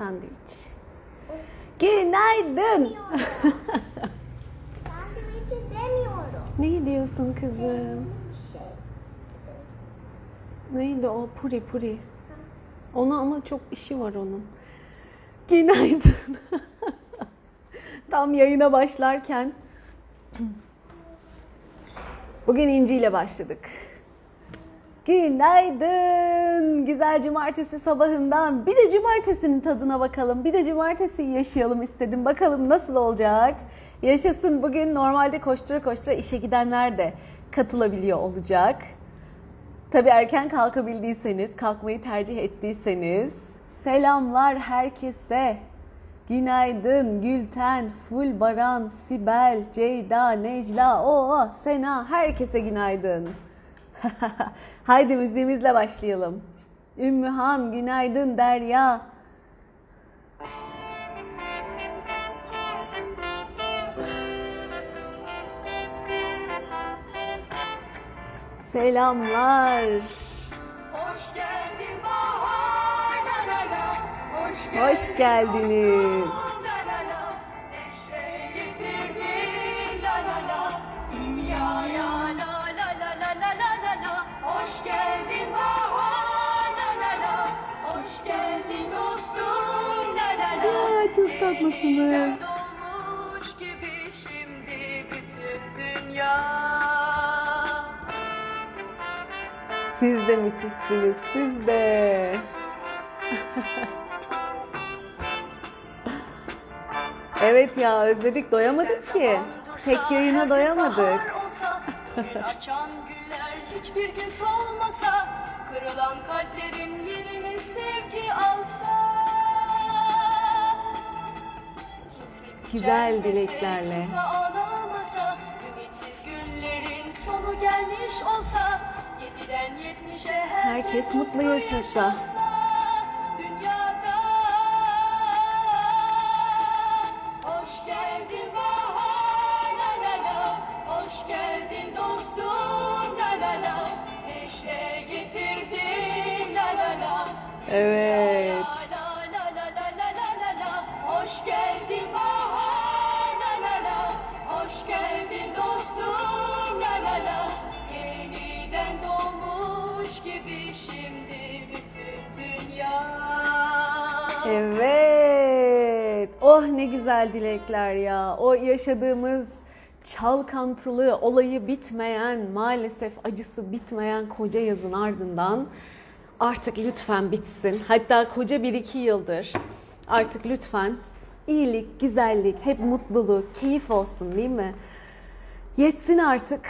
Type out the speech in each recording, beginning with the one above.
sandviç. Günaydın. Sandviçi demiyorum. ne diyorsun kızım? Şey. Neydi o? Puri puri. Ona ama çok işi var onun. Günaydın. Tam yayına başlarken bugün İnci ile başladık. Günaydın. Güzel cumartesi sabahından. Bir de cumartesinin tadına bakalım. Bir de cumartesiyi yaşayalım istedim. Bakalım nasıl olacak? Yaşasın bugün normalde koştura koştura işe gidenler de katılabiliyor olacak. Tabii erken kalkabildiyseniz, kalkmayı tercih ettiyseniz selamlar herkese. Günaydın Gülten, Ful Baran, Sibel, Ceyda, Necla, o Sena herkese günaydın. Haydi müziğimizle başlayalım. Ümmühan, günaydın Derya. Selamlar. Hoş geldin bahar. Hoş geldin, Hoş geldiniz. Dünya. Siz de müthişsiniz, siz de. evet ya özledik doyamadık ki. Tek yayına doyamadık. Açan güller hiçbir gün solmasa Kırılan kalplerin yerini sevgi alsa güzel dileklerle. Ağlamasa, olsa, Herkes mutlu yaşasa. Dilekler ya. O yaşadığımız çalkantılı, olayı bitmeyen, maalesef acısı bitmeyen koca yazın ardından artık lütfen bitsin. Hatta koca bir iki yıldır artık lütfen iyilik, güzellik, hep mutluluk, keyif olsun değil mi? Yetsin artık.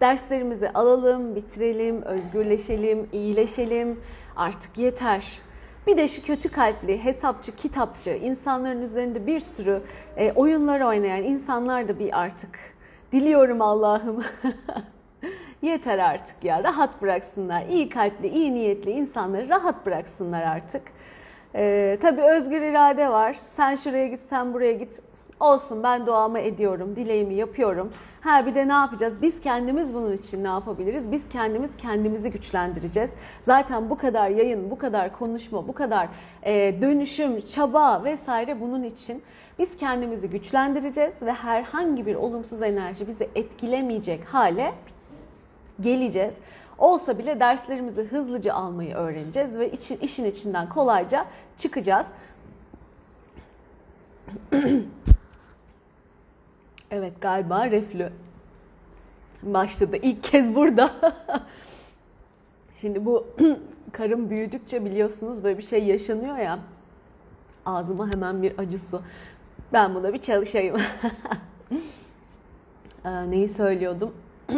Derslerimizi alalım, bitirelim, özgürleşelim, iyileşelim. Artık yeter. Bir de şu kötü kalpli, hesapçı, kitapçı, insanların üzerinde bir sürü e, oyunlar oynayan insanlar da bir artık diliyorum Allah'ım. yeter artık ya. Rahat bıraksınlar. İyi kalpli, iyi niyetli insanları rahat bıraksınlar artık. Ee, tabii özgür irade var. Sen şuraya git, sen buraya git. Olsun ben duamı ediyorum, dileğimi yapıyorum. Ha bir de ne yapacağız? Biz kendimiz bunun için ne yapabiliriz? Biz kendimiz kendimizi güçlendireceğiz. Zaten bu kadar yayın, bu kadar konuşma, bu kadar e, dönüşüm, çaba vesaire bunun için biz kendimizi güçlendireceğiz ve herhangi bir olumsuz enerji bizi etkilemeyecek hale geleceğiz. Olsa bile derslerimizi hızlıca almayı öğreneceğiz ve için, işin içinden kolayca çıkacağız. evet galiba reflü başladı. İlk kez burada. Şimdi bu karım büyüdükçe biliyorsunuz böyle bir şey yaşanıyor ya. Ağzıma hemen bir acı su. Ben buna bir çalışayım. Ee, neyi söylüyordum?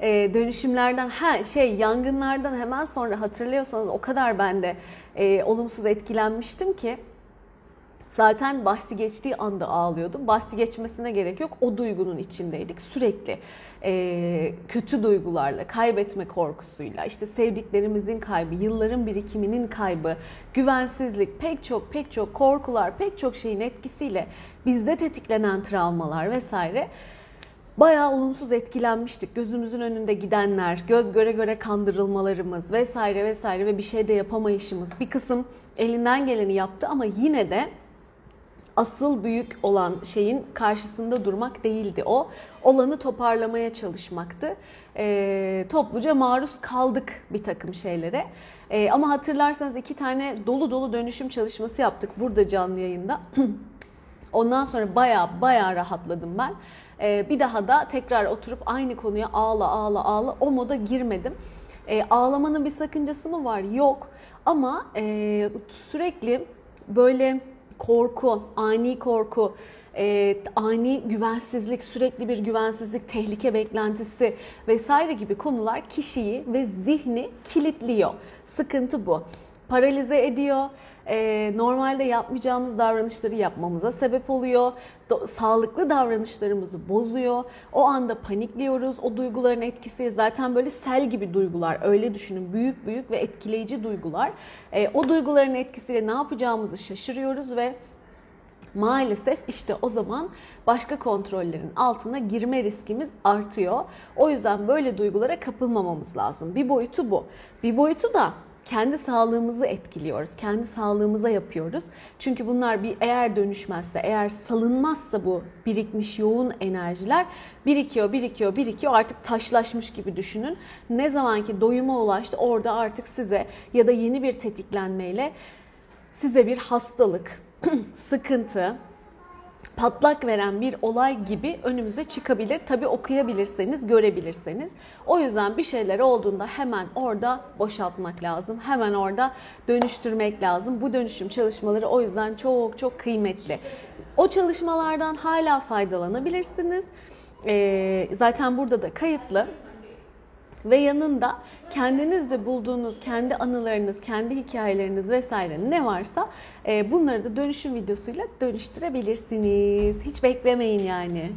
e, dönüşümlerden ha şey yangınlardan hemen sonra hatırlıyorsanız o kadar ben de e, olumsuz etkilenmiştim ki zaten bahsi geçtiği anda ağlıyordum. Bahsi geçmesine gerek yok. O duygunun içindeydik sürekli. E, kötü duygularla, kaybetme korkusuyla, işte sevdiklerimizin kaybı, yılların birikiminin kaybı, güvensizlik, pek çok pek çok korkular, pek çok şeyin etkisiyle bizde tetiklenen travmalar vesaire bayağı olumsuz etkilenmiştik. Gözümüzün önünde gidenler, göz göre göre kandırılmalarımız vesaire vesaire ve bir şey de yapamayışımız. Bir kısım elinden geleni yaptı ama yine de asıl büyük olan şeyin karşısında durmak değildi o. Olanı toparlamaya çalışmaktı. E, topluca maruz kaldık bir takım şeylere. E, ama hatırlarsanız iki tane dolu dolu dönüşüm çalışması yaptık burada canlı yayında. Ondan sonra baya baya rahatladım ben. E, bir daha da tekrar oturup aynı konuya ağla ağla ağla o moda girmedim. E, ağlamanın bir sakıncası mı var? Yok. Ama e, sürekli böyle korku, ani korku, e, ani güvensizlik, sürekli bir güvensizlik, tehlike beklentisi vesaire gibi konular kişiyi ve zihni kilitliyor. Sıkıntı bu. Paralize ediyor. E, normalde yapmayacağımız davranışları yapmamıza sebep oluyor. Do- sağlıklı davranışlarımızı bozuyor. O anda panikliyoruz. O duyguların etkisi zaten böyle sel gibi duygular. Öyle düşünün. Büyük büyük ve etkileyici duygular. E, o duyguların etkisiyle ne yapacağımızı şaşırıyoruz ve maalesef işte o zaman başka kontrollerin altına girme riskimiz artıyor. O yüzden böyle duygulara kapılmamamız lazım. Bir boyutu bu. Bir boyutu da kendi sağlığımızı etkiliyoruz. Kendi sağlığımıza yapıyoruz. Çünkü bunlar bir eğer dönüşmezse, eğer salınmazsa bu birikmiş yoğun enerjiler birikiyor, birikiyor, birikiyor. Artık taşlaşmış gibi düşünün. Ne zamanki doyuma ulaştı orada artık size ya da yeni bir tetiklenmeyle size bir hastalık, sıkıntı, patlak veren bir olay gibi önümüze çıkabilir. Tabi okuyabilirseniz, görebilirseniz. O yüzden bir şeyler olduğunda hemen orada boşaltmak lazım. Hemen orada dönüştürmek lazım. Bu dönüşüm çalışmaları o yüzden çok çok kıymetli. O çalışmalardan hala faydalanabilirsiniz. Ee, zaten burada da kayıtlı ve yanında kendinizde bulduğunuz kendi anılarınız, kendi hikayeleriniz vesaire ne varsa e, bunları da dönüşüm videosuyla dönüştürebilirsiniz. Hiç beklemeyin yani.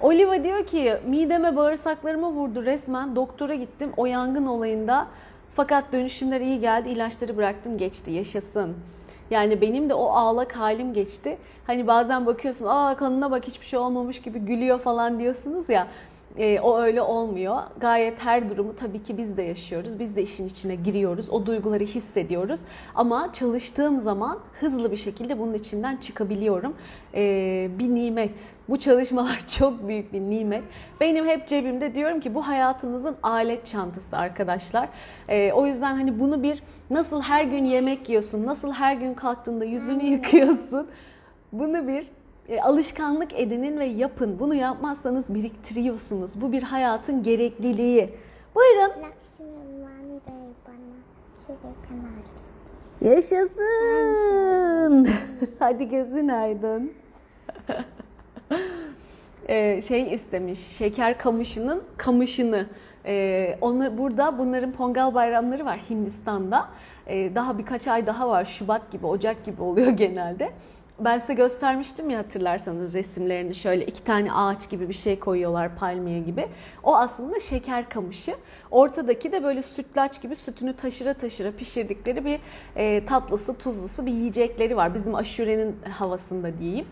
Oliva diyor ki mideme bağırsaklarıma vurdu resmen doktora gittim o yangın olayında fakat dönüşümler iyi geldi ilaçları bıraktım geçti yaşasın. Yani benim de o ağlak halim geçti. Hani bazen bakıyorsun aa kanına bak hiçbir şey olmamış gibi gülüyor falan diyorsunuz ya. E, o öyle olmuyor. Gayet her durumu tabii ki biz de yaşıyoruz. Biz de işin içine giriyoruz. O duyguları hissediyoruz. Ama çalıştığım zaman hızlı bir şekilde bunun içinden çıkabiliyorum. E, bir nimet. Bu çalışmalar çok büyük bir nimet. Benim hep cebimde diyorum ki bu hayatınızın alet çantası arkadaşlar. E, o yüzden hani bunu bir nasıl her gün yemek yiyorsun, nasıl her gün kalktığında yüzünü yıkıyorsun. Bunu bir e, alışkanlık edinin ve yapın. Bunu yapmazsanız biriktiriyorsunuz. Bu bir hayatın gerekliliği. Buyurun. Yaşasın. Hadi gözün aydın. Ee, şey istemiş, şeker kamışının kamışını. Ee, onu burada bunların Pongal bayramları var Hindistan'da. Ee, daha birkaç ay daha var. Şubat gibi, Ocak gibi oluyor genelde. Ben size göstermiştim ya hatırlarsanız resimlerini şöyle iki tane ağaç gibi bir şey koyuyorlar palmiye gibi. O aslında şeker kamışı. Ortadaki de böyle sütlaç gibi sütünü taşıra taşıra pişirdikleri bir e, tatlısı tuzlusu bir yiyecekleri var. Bizim aşurenin havasında diyeyim.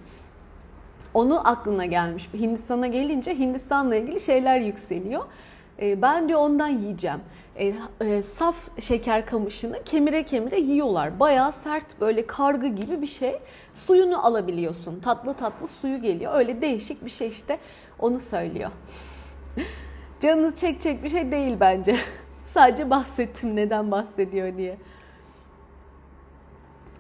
Onu aklına gelmiş. Hindistan'a gelince Hindistan'la ilgili şeyler yükseliyor. E, ben diyor ondan yiyeceğim. E, e, saf şeker kamışını kemire kemire yiyorlar. Bayağı sert böyle kargı gibi bir şey. Suyunu alabiliyorsun. Tatlı tatlı suyu geliyor. Öyle değişik bir şey işte. Onu söylüyor. Canınız çekecek bir şey değil bence. Sadece bahsettim neden bahsediyor diye.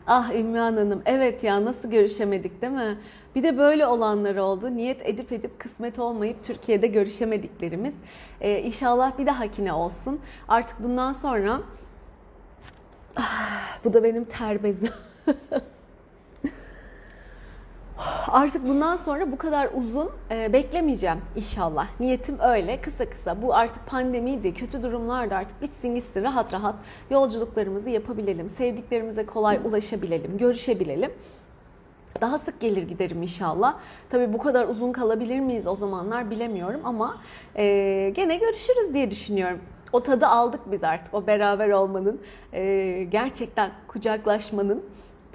Ah Ümmühan Hanım evet ya nasıl görüşemedik değil mi? Bir de böyle olanlar oldu. Niyet edip edip kısmet olmayıp Türkiye'de görüşemediklerimiz. Ee, inşallah bir dahakine olsun. Artık bundan sonra ah, bu da benim ter bezim. Artık bundan sonra bu kadar uzun e, beklemeyeceğim inşallah. Niyetim öyle kısa kısa. Bu artık pandemiydi, kötü durumlardı artık bitsin gitsin rahat rahat yolculuklarımızı yapabilelim. Sevdiklerimize kolay ulaşabilelim, görüşebilelim. Daha sık gelir giderim inşallah. Tabii bu kadar uzun kalabilir miyiz o zamanlar bilemiyorum ama e, gene görüşürüz diye düşünüyorum. O tadı aldık biz artık o beraber olmanın, e, gerçekten kucaklaşmanın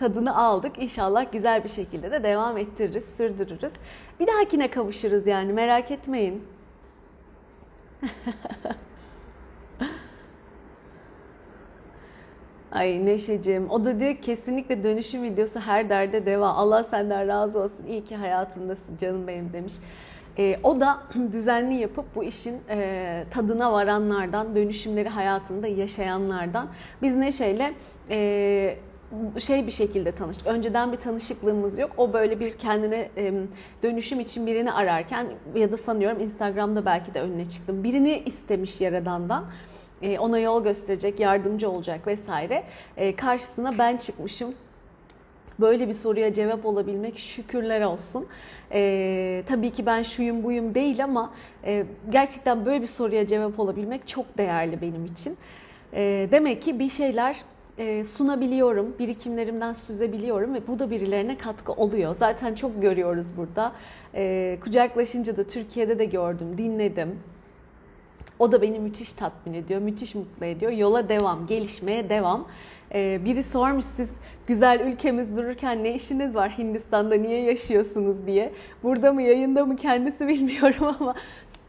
tadını aldık. İnşallah güzel bir şekilde de devam ettiririz, sürdürürüz. Bir dahakine kavuşuruz yani merak etmeyin. Ay Neşeciğim o da diyor kesinlikle dönüşüm videosu her derde deva. Allah senden razı olsun. İyi ki hayatındasın canım benim demiş. E, o da düzenli yapıp bu işin e, tadına varanlardan, dönüşümleri hayatında yaşayanlardan. Biz Neşe'yle e, şey bir şekilde tanıştık. Önceden bir tanışıklığımız yok. O böyle bir kendine dönüşüm için birini ararken ya da sanıyorum Instagram'da belki de önüne çıktım. Birini istemiş Yaradan'dan e, ona yol gösterecek, yardımcı olacak vesaire. E, karşısına ben çıkmışım. Böyle bir soruya cevap olabilmek şükürler olsun. E, tabii ki ben şuyum buyum değil ama e, gerçekten böyle bir soruya cevap olabilmek çok değerli benim için. E, demek ki bir şeyler e, sunabiliyorum, birikimlerimden süzebiliyorum ve bu da birilerine katkı oluyor. Zaten çok görüyoruz burada. E, kucaklaşınca da Türkiye'de de gördüm, dinledim. O da beni müthiş tatmin ediyor, müthiş mutlu ediyor. Yola devam, gelişmeye devam. Ee, biri sormuş siz güzel ülkemiz dururken ne işiniz var Hindistan'da niye yaşıyorsunuz diye. Burada mı yayında mı kendisi bilmiyorum ama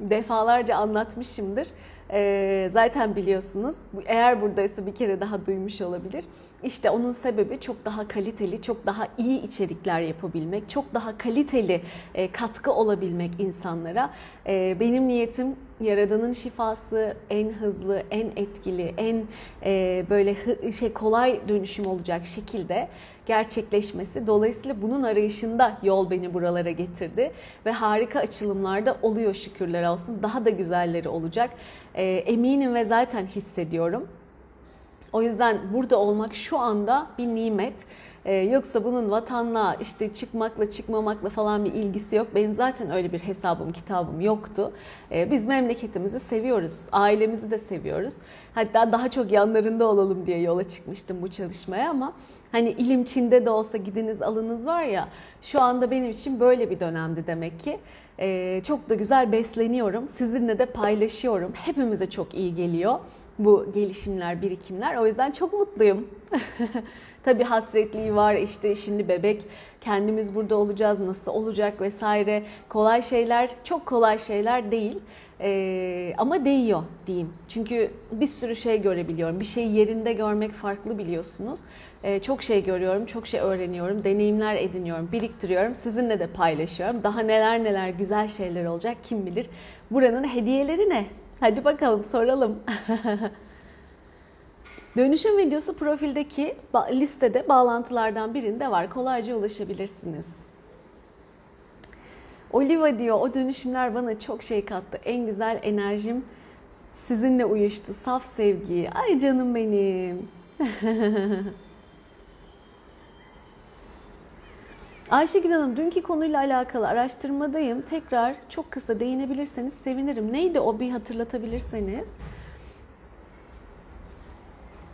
defalarca anlatmışımdır. Ee, zaten biliyorsunuz eğer buradaysa bir kere daha duymuş olabilir. İşte onun sebebi çok daha kaliteli, çok daha iyi içerikler yapabilmek, çok daha kaliteli e, katkı olabilmek insanlara. E, benim niyetim Yaradan'ın şifası en hızlı, en etkili, en e, böyle şey kolay dönüşüm olacak şekilde gerçekleşmesi. Dolayısıyla bunun arayışında yol beni buralara getirdi ve harika açılımlarda oluyor şükürler olsun. Daha da güzelleri olacak. Eminim ve zaten hissediyorum. O yüzden burada olmak şu anda bir nimet. Ee, yoksa bunun vatanla işte çıkmakla çıkmamakla falan bir ilgisi yok. Benim zaten öyle bir hesabım kitabım yoktu. Ee, biz memleketimizi seviyoruz. Ailemizi de seviyoruz. Hatta daha çok yanlarında olalım diye yola çıkmıştım bu çalışmaya ama hani ilim Çin'de de olsa gidiniz alınız var ya şu anda benim için böyle bir dönemdi demek ki. Ee, çok da güzel besleniyorum. Sizinle de paylaşıyorum. Hepimize çok iyi geliyor bu gelişimler, birikimler. O yüzden çok mutluyum. Tabii hasretliği var işte şimdi bebek kendimiz burada olacağız nasıl olacak vesaire. Kolay şeyler çok kolay şeyler değil. Ee, ama değiyor diyeyim. Çünkü bir sürü şey görebiliyorum. Bir şeyi yerinde görmek farklı biliyorsunuz. Ee, çok şey görüyorum çok şey öğreniyorum deneyimler ediniyorum biriktiriyorum sizinle de paylaşıyorum. Daha neler neler güzel şeyler olacak kim bilir. Buranın hediyeleri ne? Hadi bakalım soralım. Dönüşüm videosu profildeki listede bağlantılardan birinde var. Kolayca ulaşabilirsiniz. Oliva diyor o dönüşümler bana çok şey kattı. En güzel enerjim sizinle uyuştu. Saf sevgi. Ay canım benim. Ayşegül Hanım dünkü konuyla alakalı araştırmadayım. Tekrar çok kısa değinebilirseniz sevinirim. Neydi o bir hatırlatabilirseniz?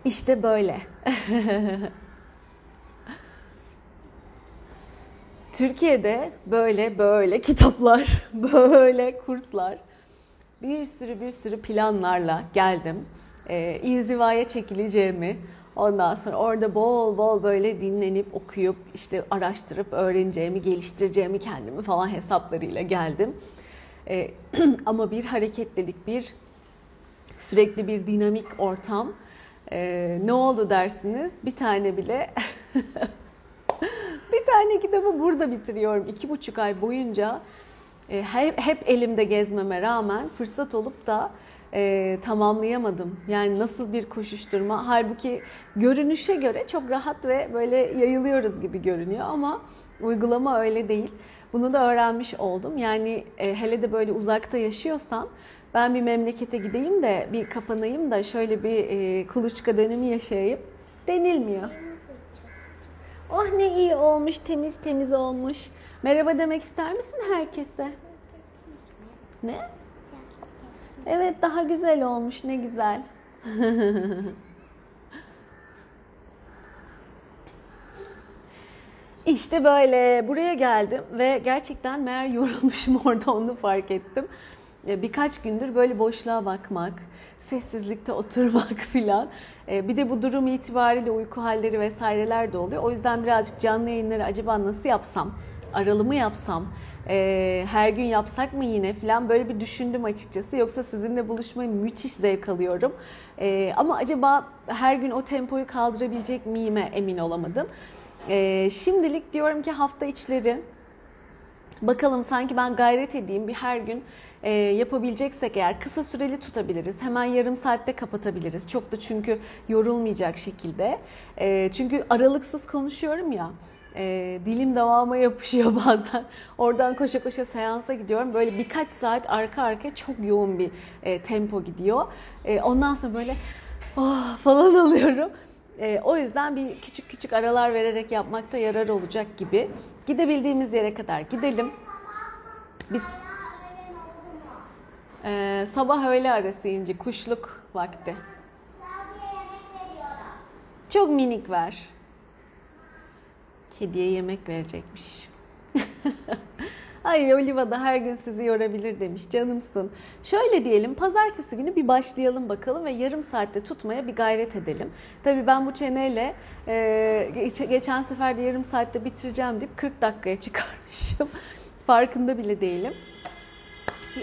İşte böyle. Türkiye'de böyle böyle kitaplar, böyle kurslar, bir sürü bir sürü planlarla geldim. Ee, inzivaya çekileceğimi, Ondan sonra orada bol bol böyle dinlenip okuyup işte araştırıp öğreneceğimi, geliştireceğimi kendimi falan hesaplarıyla geldim. Ee, ama bir hareketlilik, bir sürekli bir dinamik ortam. Ee, ne oldu dersiniz? Bir tane bile bir tane kitabı burada bitiriyorum. iki buçuk ay boyunca e, hep, hep elimde gezmeme rağmen fırsat olup da e, tamamlayamadım. Yani nasıl bir koşuşturma. Halbuki görünüşe göre çok rahat ve böyle yayılıyoruz gibi görünüyor ama uygulama öyle değil. Bunu da öğrenmiş oldum. Yani e, hele de böyle uzakta yaşıyorsan ben bir memlekete gideyim de bir kapanayım da şöyle bir e, kuluçka dönemi yaşayayım denilmiyor. Oh ne iyi olmuş, temiz temiz olmuş. Merhaba demek ister misin herkese? Ne? Evet daha güzel olmuş ne güzel. İşte böyle buraya geldim ve gerçekten meğer yorulmuşum orada onu fark ettim. E, birkaç gündür böyle boşluğa bakmak, sessizlikte oturmak filan. E, Bir de bu durum itibariyle uyku halleri vesaireler de oluyor. O yüzden birazcık canlı yayınları acaba nasıl yapsam, aralı mı yapsam, e, her gün yapsak mı yine filan böyle bir düşündüm açıkçası. Yoksa sizinle buluşmayı müthiş zevk alıyorum. Ama acaba her gün o tempoyu kaldırabilecek miyime emin olamadım. Şimdilik diyorum ki hafta içleri Bakalım sanki ben gayret edeyim bir her gün e, yapabileceksek eğer kısa süreli tutabiliriz. Hemen yarım saatte kapatabiliriz. Çok da çünkü yorulmayacak şekilde. E, çünkü aralıksız konuşuyorum ya. e, dilim davama yapışıyor bazen. Oradan koşa koşa seansa gidiyorum. Böyle birkaç saat arka arkaya çok yoğun bir e, tempo gidiyor. E, ondan sonra böyle oh falan alıyorum. E, o yüzden bir küçük küçük aralar vererek yapmakta yarar olacak gibi. Gidebildiğimiz yere kadar gidelim. Biz Ee, sabah öğle arası ince kuşluk vakti. Çok minik ver. Kediye yemek verecekmiş. Ay Oliva da her gün sizi yorabilir demiş canımsın. Şöyle diyelim pazartesi günü bir başlayalım bakalım ve yarım saatte tutmaya bir gayret edelim. Tabii ben bu çeneyle e, geç- geçen sefer de yarım saatte bitireceğim deyip 40 dakikaya çıkarmışım. Farkında bile değilim.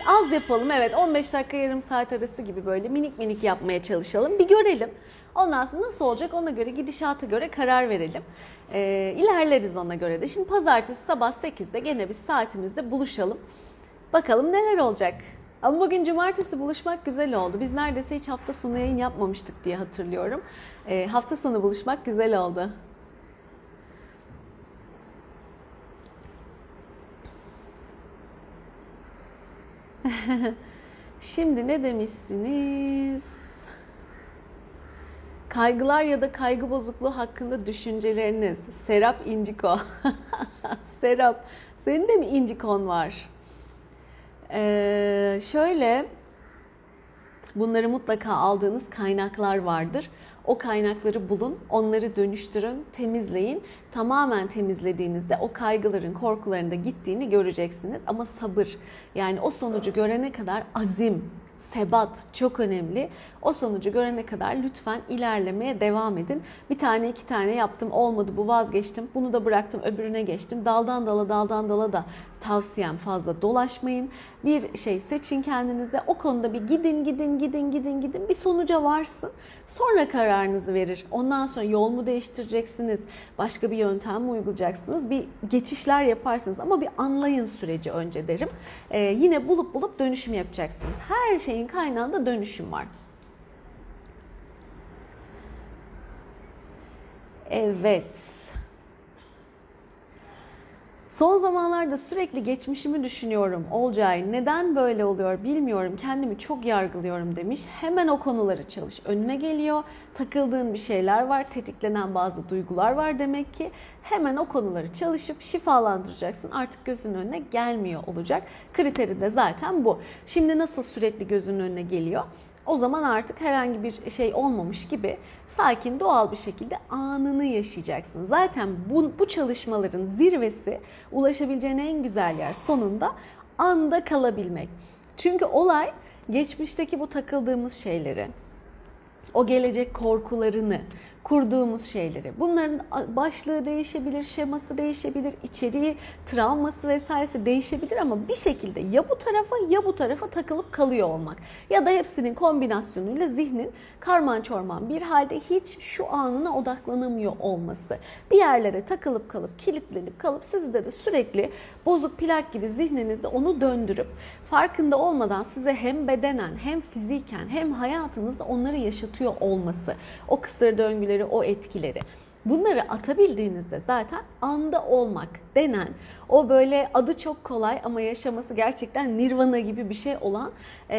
Az yapalım evet 15 dakika yarım saat arası gibi böyle minik minik yapmaya çalışalım. Bir görelim. Ondan sonra nasıl olacak ona göre gidişata göre karar verelim. Ee, ilerleriz ona göre de. Şimdi pazartesi sabah 8'de gene biz saatimizde buluşalım. Bakalım neler olacak. Ama bugün cumartesi buluşmak güzel oldu. Biz neredeyse hiç hafta sonu yayın yapmamıştık diye hatırlıyorum. Ee, hafta sonu buluşmak güzel oldu. Şimdi ne demişsiniz? Kaygılar ya da kaygı bozukluğu hakkında düşünceleriniz. Serap İnciko. Serap, senin de mi incikon var? Ee, şöyle, bunları mutlaka aldığınız kaynaklar vardır. O kaynakları bulun, onları dönüştürün, temizleyin. Tamamen temizlediğinizde o kaygıların, korkuların da gittiğini göreceksiniz. Ama sabır, yani o sonucu görene kadar azim, sebat çok önemli. O sonucu görene kadar lütfen ilerlemeye devam edin. Bir tane iki tane yaptım olmadı bu vazgeçtim. Bunu da bıraktım öbürüne geçtim. Daldan dala daldan dala da tavsiyem fazla dolaşmayın. Bir şey seçin kendinize. O konuda bir gidin gidin gidin gidin gidin bir sonuca varsın. Sonra kararınızı verir. Ondan sonra yol mu değiştireceksiniz? Başka bir yöntem mi uygulayacaksınız? Bir geçişler yaparsınız ama bir anlayın süreci önce derim. Ee, yine bulup bulup dönüşüm yapacaksınız. Her şeyin kaynağında dönüşüm var. Evet. Son zamanlarda sürekli geçmişimi düşünüyorum. Olcay neden böyle oluyor bilmiyorum. Kendimi çok yargılıyorum demiş. Hemen o konuları çalış. Önüne geliyor. Takıldığın bir şeyler var. Tetiklenen bazı duygular var demek ki. Hemen o konuları çalışıp şifalandıracaksın. Artık gözünün önüne gelmiyor olacak. Kriteri de zaten bu. Şimdi nasıl sürekli gözünün önüne geliyor? O zaman artık herhangi bir şey olmamış gibi sakin doğal bir şekilde anını yaşayacaksın. Zaten bu, bu çalışmaların zirvesi ulaşabileceğin en güzel yer sonunda anda kalabilmek. Çünkü olay geçmişteki bu takıldığımız şeyleri, o gelecek korkularını, kurduğumuz şeyleri. Bunların başlığı değişebilir, şeması değişebilir, içeriği, travması vesairesi değişebilir ama bir şekilde ya bu tarafa ya bu tarafa takılıp kalıyor olmak. Ya da hepsinin kombinasyonuyla zihnin karman çorman bir halde hiç şu anına odaklanamıyor olması. Bir yerlere takılıp kalıp, kilitlenip kalıp sizde de sürekli bozuk plak gibi zihninizde onu döndürüp farkında olmadan size hem bedenen hem fiziken hem hayatınızda onları yaşatıyor olması. O kısır döngüleri, o etkileri. Bunları atabildiğinizde zaten anda olmak denen o böyle adı çok kolay ama yaşaması gerçekten nirvana gibi bir şey olan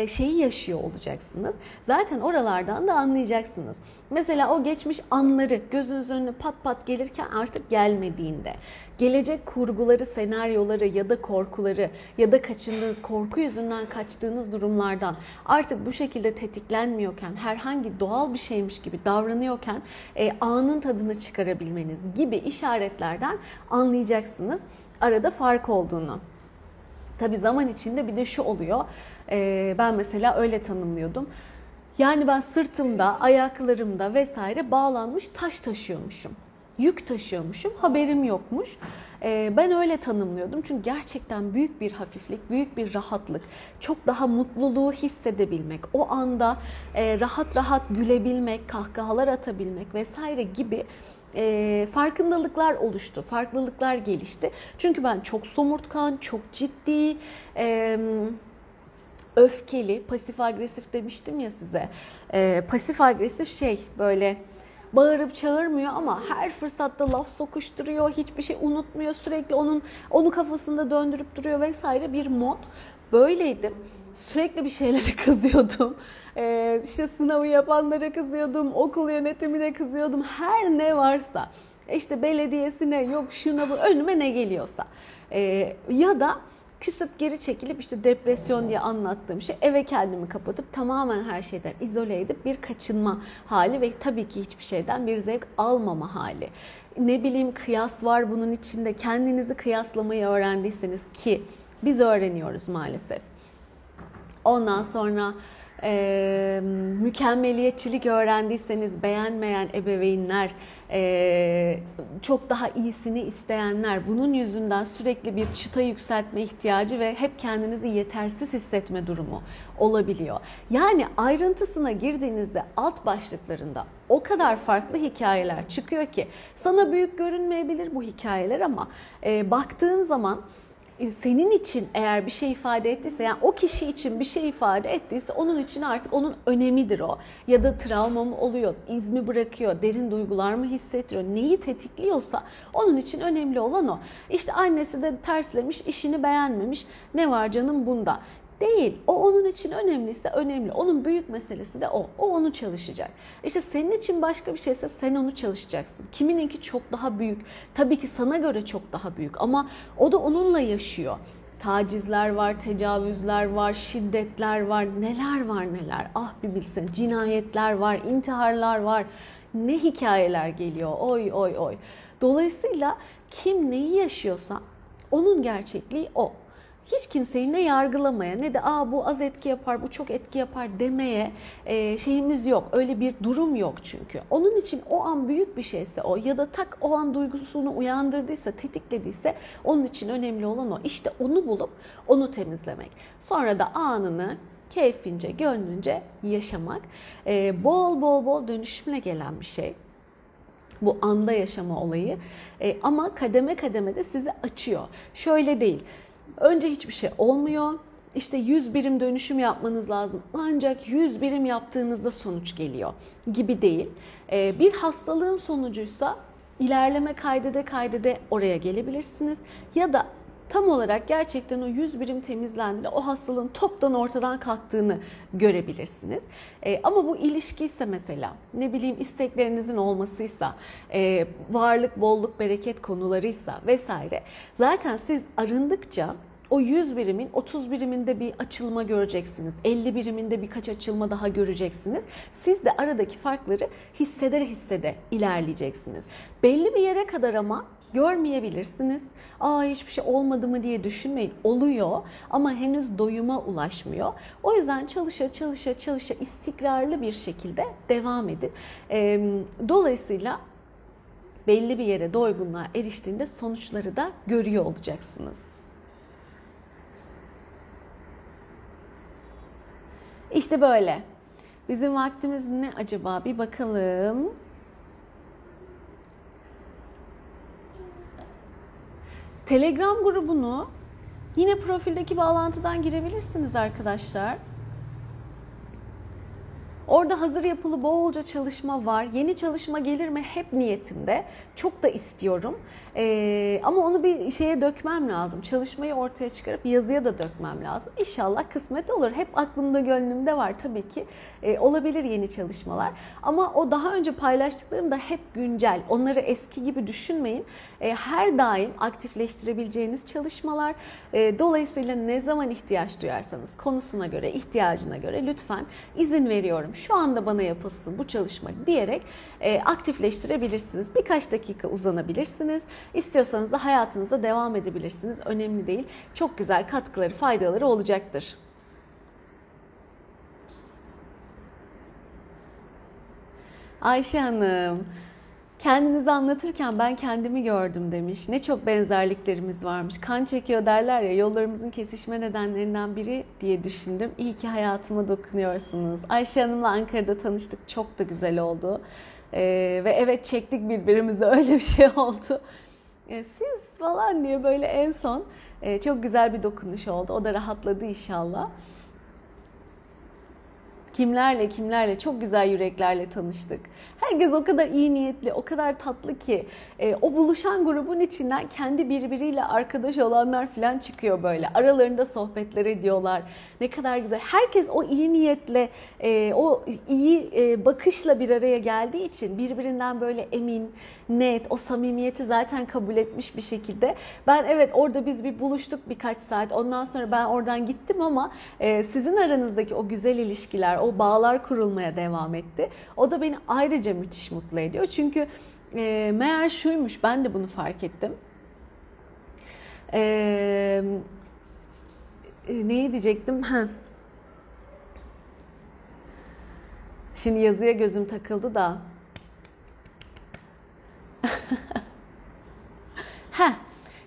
şeyi yaşıyor olacaksınız. Zaten oralardan da anlayacaksınız. Mesela o geçmiş anları gözünüzün önüne pat pat gelirken artık gelmediğinde, gelecek kurguları, senaryoları ya da korkuları ya da kaçındığınız, korku yüzünden kaçtığınız durumlardan artık bu şekilde tetiklenmiyorken, herhangi doğal bir şeymiş gibi davranıyorken e, anın tadını çıkarabilmeniz gibi işaretlerden anlayacaksınız arada fark olduğunu. Tabii zaman içinde bir de şu oluyor. Ee, ben mesela öyle tanımlıyordum. Yani ben sırtımda, ayaklarımda vesaire bağlanmış taş taşıyormuşum. Yük taşıyormuşum, haberim yokmuş. Ee, ben öyle tanımlıyordum çünkü gerçekten büyük bir hafiflik, büyük bir rahatlık, çok daha mutluluğu hissedebilmek, o anda e, rahat rahat gülebilmek, kahkahalar atabilmek vesaire gibi e, farkındalıklar oluştu, farklılıklar gelişti. Çünkü ben çok somurtkan, çok ciddi, öfkeli, pasif agresif demiştim ya size. E, pasif agresif şey böyle bağırıp çağırmıyor ama her fırsatta laf sokuşturuyor, hiçbir şey unutmuyor, sürekli onun onu kafasında döndürüp duruyor vesaire bir mod. Böyleydim. Sürekli bir şeylere kızıyordum. Ee, işte sınavı yapanlara kızıyordum, okul yönetimine kızıyordum. Her ne varsa. İşte belediyesine yok şuna bu önüme ne geliyorsa. Ee, ya da küsüp geri çekilip işte depresyon diye anlattığım şey eve kendimi kapatıp tamamen her şeyden izole edip bir kaçınma hali ve tabii ki hiçbir şeyden bir zevk almama hali. Ne bileyim kıyas var bunun içinde kendinizi kıyaslamayı öğrendiyseniz ki biz öğreniyoruz maalesef. Ondan sonra e, mükemmeliyetçilik öğrendiyseniz beğenmeyen ebeveynler, e, çok daha iyisini isteyenler, bunun yüzünden sürekli bir çıta yükseltme ihtiyacı ve hep kendinizi yetersiz hissetme durumu olabiliyor. Yani ayrıntısına girdiğinizde alt başlıklarında o kadar farklı hikayeler çıkıyor ki sana büyük görünmeyebilir bu hikayeler ama e, baktığın zaman senin için eğer bir şey ifade ettiyse yani o kişi için bir şey ifade ettiyse onun için artık onun önemidir o. Ya da travma mı oluyor, iz mi bırakıyor, derin duygular mı hissettiriyor, neyi tetikliyorsa onun için önemli olan o. İşte annesi de terslemiş, işini beğenmemiş. Ne var canım bunda? Değil. O onun için önemliyse önemli. Onun büyük meselesi de o. O onu çalışacak. İşte senin için başka bir şeyse sen onu çalışacaksın. Kimininki çok daha büyük. Tabii ki sana göre çok daha büyük ama o da onunla yaşıyor. Tacizler var, tecavüzler var, şiddetler var, neler var neler. Ah bir bilsin. Cinayetler var, intiharlar var. Ne hikayeler geliyor. Oy oy oy. Dolayısıyla kim neyi yaşıyorsa onun gerçekliği o hiç kimseyi ne yargılamaya ne de aa bu az etki yapar, bu çok etki yapar demeye e, şeyimiz yok. Öyle bir durum yok çünkü. Onun için o an büyük bir şeyse o ya da tak o an duygusunu uyandırdıysa, tetiklediyse onun için önemli olan o. İşte onu bulup onu temizlemek. Sonra da anını keyfince, gönlünce yaşamak. E, bol bol bol dönüşümle gelen bir şey bu anda yaşama olayı. E, ama kademe kademe de sizi açıyor. Şöyle değil. Önce hiçbir şey olmuyor. İşte 100 birim dönüşüm yapmanız lazım. Ancak 100 birim yaptığınızda sonuç geliyor gibi değil. Ee, bir hastalığın sonucuysa ilerleme kaydede kaydede oraya gelebilirsiniz. Ya da tam olarak gerçekten o 100 birim temizlendiğinde o hastalığın toptan ortadan kalktığını görebilirsiniz. E, ama bu ilişki ise mesela ne bileyim isteklerinizin olmasıysa, e, varlık, bolluk, bereket konularıysa vesaire zaten siz arındıkça o 100 birimin 30 biriminde bir açılma göreceksiniz. 50 biriminde birkaç açılma daha göreceksiniz. Siz de aradaki farkları hisseder hissede ilerleyeceksiniz. Belli bir yere kadar ama görmeyebilirsiniz. Aa hiçbir şey olmadı mı diye düşünmeyin. Oluyor ama henüz doyuma ulaşmıyor. O yüzden çalışa çalışa çalışa istikrarlı bir şekilde devam edin. Dolayısıyla belli bir yere doygunluğa eriştiğinde sonuçları da görüyor olacaksınız. İşte böyle. Bizim vaktimiz ne acaba? Bir bakalım. Telegram grubunu yine profildeki bağlantıdan girebilirsiniz arkadaşlar. Orada hazır yapılı bolca çalışma var. Yeni çalışma gelir mi hep niyetimde. Çok da istiyorum. Ee, ama onu bir şeye dökmem lazım. Çalışmayı ortaya çıkarıp yazıya da dökmem lazım. İnşallah kısmet olur. Hep aklımda gönlümde var tabii ki. Ee, olabilir yeni çalışmalar. Ama o daha önce paylaştıklarım da hep güncel. Onları eski gibi düşünmeyin. Ee, her daim aktifleştirebileceğiniz çalışmalar. Ee, dolayısıyla ne zaman ihtiyaç duyarsanız konusuna göre, ihtiyacına göre lütfen izin veriyorum şu anda bana yapılsın bu çalışma diyerek e, aktifleştirebilirsiniz. Birkaç dakika uzanabilirsiniz. İstiyorsanız da hayatınıza devam edebilirsiniz. Önemli değil. Çok güzel katkıları, faydaları olacaktır. Ayşe Hanım, kendinizi anlatırken ben kendimi gördüm demiş. Ne çok benzerliklerimiz varmış. Kan çekiyor derler ya yollarımızın kesişme nedenlerinden biri diye düşündüm. İyi ki hayatıma dokunuyorsunuz. Ayşe Hanım'la Ankara'da tanıştık. Çok da güzel oldu. Ee, ve evet çektik birbirimize öyle bir şey oldu. Ee, siz falan diye böyle en son e, çok güzel bir dokunuş oldu. O da rahatladı inşallah kimlerle kimlerle çok güzel yüreklerle tanıştık. Herkes o kadar iyi niyetli, o kadar tatlı ki e, o buluşan grubun içinden kendi birbiriyle arkadaş olanlar falan çıkıyor böyle. Aralarında sohbetler ediyorlar. Ne kadar güzel. Herkes o iyi niyetle, e, o iyi e, bakışla bir araya geldiği için birbirinden böyle emin, net, o samimiyeti zaten kabul etmiş bir şekilde. Ben evet orada biz bir buluştuk birkaç saat. Ondan sonra ben oradan gittim ama e, sizin aranızdaki o güzel ilişkiler, o bağlar kurulmaya devam etti. O da beni ayrıca müthiş mutlu ediyor. Çünkü e, meğer şuymuş ben de bunu fark ettim. Eee neyi diyecektim? Ha. Şimdi yazıya gözüm takıldı da. ha.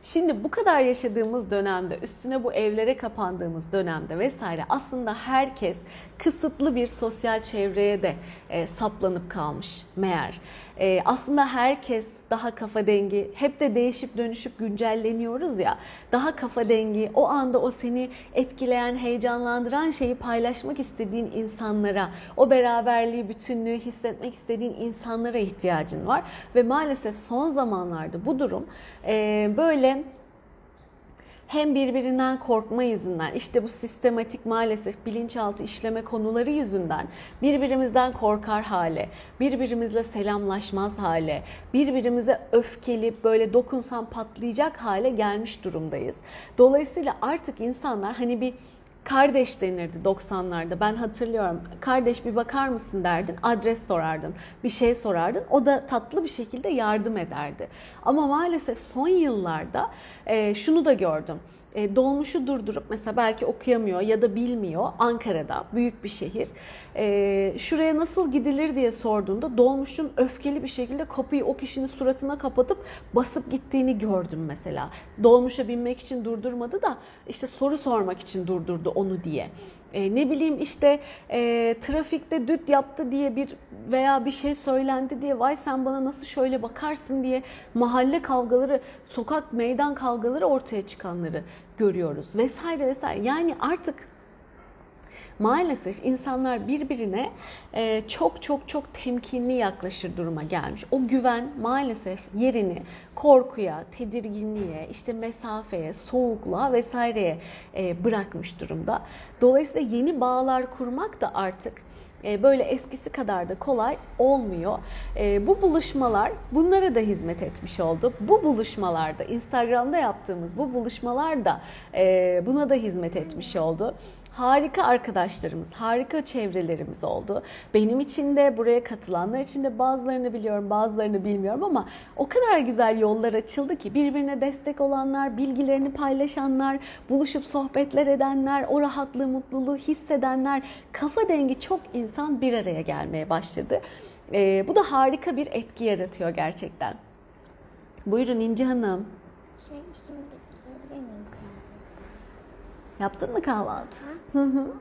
Şimdi bu kadar yaşadığımız dönemde, üstüne bu evlere kapandığımız dönemde vesaire aslında herkes kısıtlı bir sosyal çevreye de e, saplanıp kalmış meğer. E, aslında herkes daha kafa dengi, hep de değişip dönüşüp güncelleniyoruz ya. Daha kafa dengi, o anda o seni etkileyen, heyecanlandıran şeyi paylaşmak istediğin insanlara, o beraberliği, bütünlüğü hissetmek istediğin insanlara ihtiyacın var. Ve maalesef son zamanlarda bu durum e, böyle hem birbirinden korkma yüzünden işte bu sistematik maalesef bilinçaltı işleme konuları yüzünden birbirimizden korkar hale, birbirimizle selamlaşmaz hale, birbirimize öfkeli böyle dokunsam patlayacak hale gelmiş durumdayız. Dolayısıyla artık insanlar hani bir Kardeş denirdi 90'larda. Ben hatırlıyorum. Kardeş bir bakar mısın derdin. Adres sorardın. Bir şey sorardın. O da tatlı bir şekilde yardım ederdi. Ama maalesef son yıllarda e, şunu da gördüm e, dolmuşu durdurup mesela belki okuyamıyor ya da bilmiyor Ankara'da büyük bir şehir e, şuraya nasıl gidilir diye sorduğunda dolmuşun öfkeli bir şekilde kapıyı o kişinin suratına kapatıp basıp gittiğini gördüm mesela. Dolmuşa binmek için durdurmadı da işte soru sormak için durdurdu onu diye. E, ne bileyim işte e, trafikte düt yaptı diye bir veya bir şey söylendi diye vay sen bana nasıl şöyle bakarsın diye mahalle kavgaları, sokak meydan kavgaları ortaya çıkanları görüyoruz vesaire vesaire. Yani artık maalesef insanlar birbirine e, çok çok çok temkinli yaklaşır duruma gelmiş. O güven maalesef yerini korkuya, tedirginliğe, işte mesafeye, soğukluğa vesaireye e, bırakmış durumda. Dolayısıyla yeni bağlar kurmak da artık e, böyle eskisi kadar da kolay olmuyor. Bu buluşmalar bunlara da hizmet etmiş oldu. Bu buluşmalarda Instagram'da yaptığımız bu buluşmalar da buna da hizmet etmiş oldu harika arkadaşlarımız, harika çevrelerimiz oldu. Benim için de buraya katılanlar için de bazılarını biliyorum, bazılarını bilmiyorum ama o kadar güzel yollar açıldı ki birbirine destek olanlar, bilgilerini paylaşanlar, buluşup sohbetler edenler, o rahatlığı, mutluluğu hissedenler, kafa dengi çok insan bir araya gelmeye başladı. Ee, bu da harika bir etki yaratıyor gerçekten. Buyurun İnci Hanım. Şey şimdi Yaptın mı kahvaltı? Hı hı.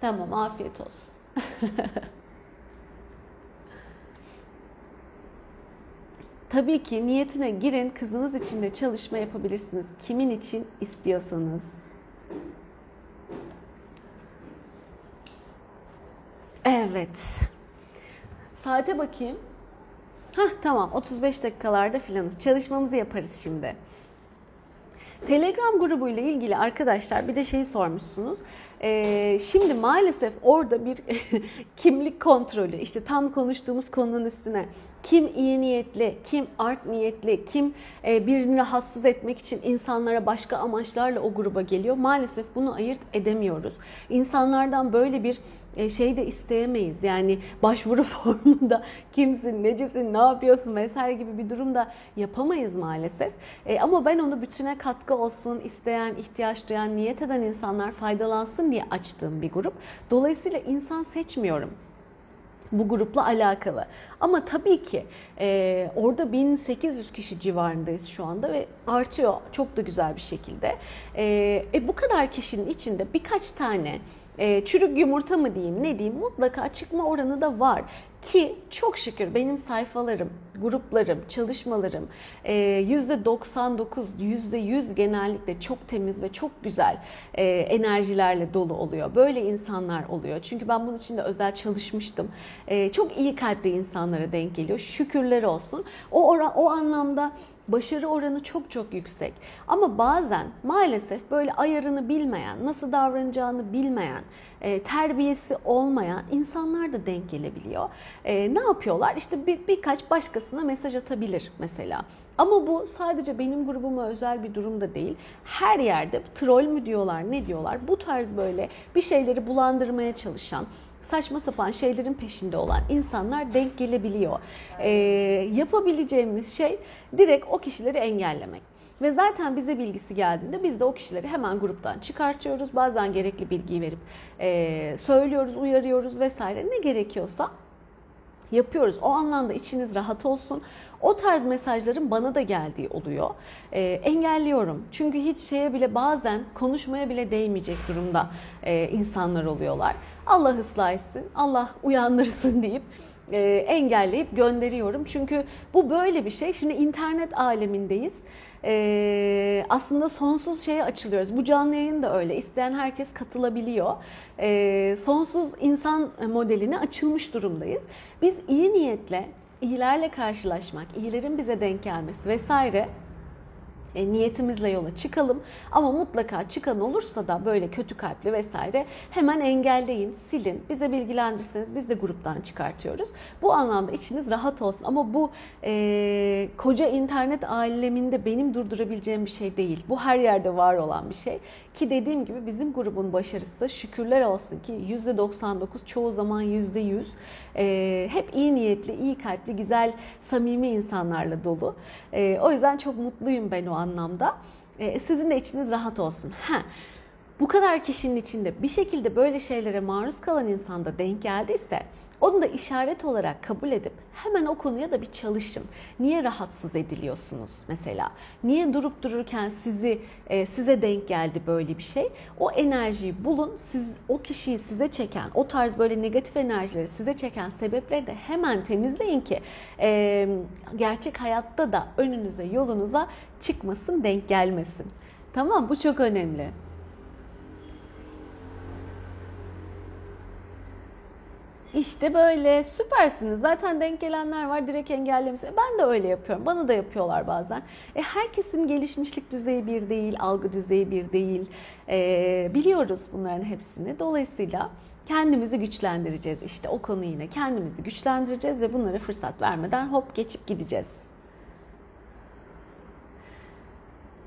Tamam afiyet olsun. Tabii ki niyetine girin kızınız için de çalışma yapabilirsiniz. Kimin için istiyorsanız. Evet. Saate bakayım. Hah tamam 35 dakikalarda filanız. Çalışmamızı yaparız şimdi. Telegram grubuyla ilgili arkadaşlar bir de şeyi sormuşsunuz. Ee, şimdi maalesef orada bir kimlik kontrolü işte tam konuştuğumuz konunun üstüne kim iyi niyetli, kim art niyetli, kim e, birini rahatsız etmek için insanlara başka amaçlarla o gruba geliyor. Maalesef bunu ayırt edemiyoruz. İnsanlardan böyle bir şey de isteyemeyiz. Yani başvuru formunda kimsin, necisin, ne yapıyorsun vesaire gibi bir durumda yapamayız maalesef. E, ama ben onu bütüne katkı olsun, isteyen, ihtiyaç duyan, niyet eden insanlar faydalansın diye açtığım bir grup. Dolayısıyla insan seçmiyorum bu grupla alakalı. Ama tabii ki e, orada 1800 kişi civarındayız şu anda ve artıyor çok da güzel bir şekilde. E, e, bu kadar kişinin içinde birkaç tane e, çürük yumurta mı diyeyim ne diyeyim mutlaka çıkma oranı da var. Ki çok şükür benim sayfalarım, gruplarım, çalışmalarım %99, %100 genellikle çok temiz ve çok güzel e, enerjilerle dolu oluyor. Böyle insanlar oluyor. Çünkü ben bunun için de özel çalışmıştım. E, çok iyi kalpli insanlara denk geliyor. Şükürler olsun. O, o anlamda başarı oranı çok çok yüksek. Ama bazen maalesef böyle ayarını bilmeyen, nasıl davranacağını bilmeyen, e, terbiyesi olmayan insanlar da denk gelebiliyor. E, ne yapıyorlar? İşte bir, birkaç başkasına mesaj atabilir mesela. Ama bu sadece benim grubuma özel bir durum da değil. Her yerde troll mü diyorlar, ne diyorlar? Bu tarz böyle bir şeyleri bulandırmaya çalışan, saçma sapan şeylerin peşinde olan insanlar denk gelebiliyor. Ee, yapabileceğimiz şey direkt o kişileri engellemek. Ve zaten bize bilgisi geldiğinde biz de o kişileri hemen gruptan çıkartıyoruz. Bazen gerekli bilgiyi verip e, söylüyoruz, uyarıyoruz vesaire ne gerekiyorsa yapıyoruz. O anlamda içiniz rahat olsun. O tarz mesajların bana da geldiği oluyor. E, engelliyorum. Çünkü hiç şeye bile bazen konuşmaya bile değmeyecek durumda e, insanlar oluyorlar. Allah ıslah etsin, Allah uyandırsın deyip e, engelleyip gönderiyorum. Çünkü bu böyle bir şey. Şimdi internet alemindeyiz. E, aslında sonsuz şeye açılıyoruz. Bu canlı yayın da öyle. İsteyen herkes katılabiliyor. E, sonsuz insan modeline açılmış durumdayız. Biz iyi niyetle, iyilerle karşılaşmak, iyilerin bize denk gelmesi vesaire e, niyetimizle yola çıkalım. Ama mutlaka çıkan olursa da böyle kötü kalpli vesaire hemen engelleyin, silin. Bize bilgilendirirseniz biz de gruptan çıkartıyoruz. Bu anlamda içiniz rahat olsun. Ama bu e, koca internet aleminde benim durdurabileceğim bir şey değil. Bu her yerde var olan bir şey. Ki dediğim gibi bizim grubun başarısı şükürler olsun ki %99 çoğu zaman %100 e, hep iyi niyetli, iyi kalpli, güzel, samimi insanlarla dolu. E, o yüzden çok mutluyum ben o anlamda. E, sizin de içiniz rahat olsun. Ha, bu kadar kişinin içinde bir şekilde böyle şeylere maruz kalan insanda denk geldiyse onu da işaret olarak kabul edip hemen o konuya da bir çalışın. Niye rahatsız ediliyorsunuz mesela? Niye durup dururken sizi e, size denk geldi böyle bir şey? O enerjiyi bulun. Siz o kişiyi size çeken, o tarz böyle negatif enerjileri size çeken sebepleri de hemen temizleyin ki e, gerçek hayatta da önünüze, yolunuza çıkmasın, denk gelmesin. Tamam bu çok önemli. İşte böyle süpersiniz. Zaten denk gelenler var direkt engellemiş. Ben de öyle yapıyorum. Bana da yapıyorlar bazen. E, herkesin gelişmişlik düzeyi bir değil, algı düzeyi bir değil. E, biliyoruz bunların hepsini. Dolayısıyla kendimizi güçlendireceğiz. İşte o konu yine kendimizi güçlendireceğiz ve bunlara fırsat vermeden hop geçip gideceğiz.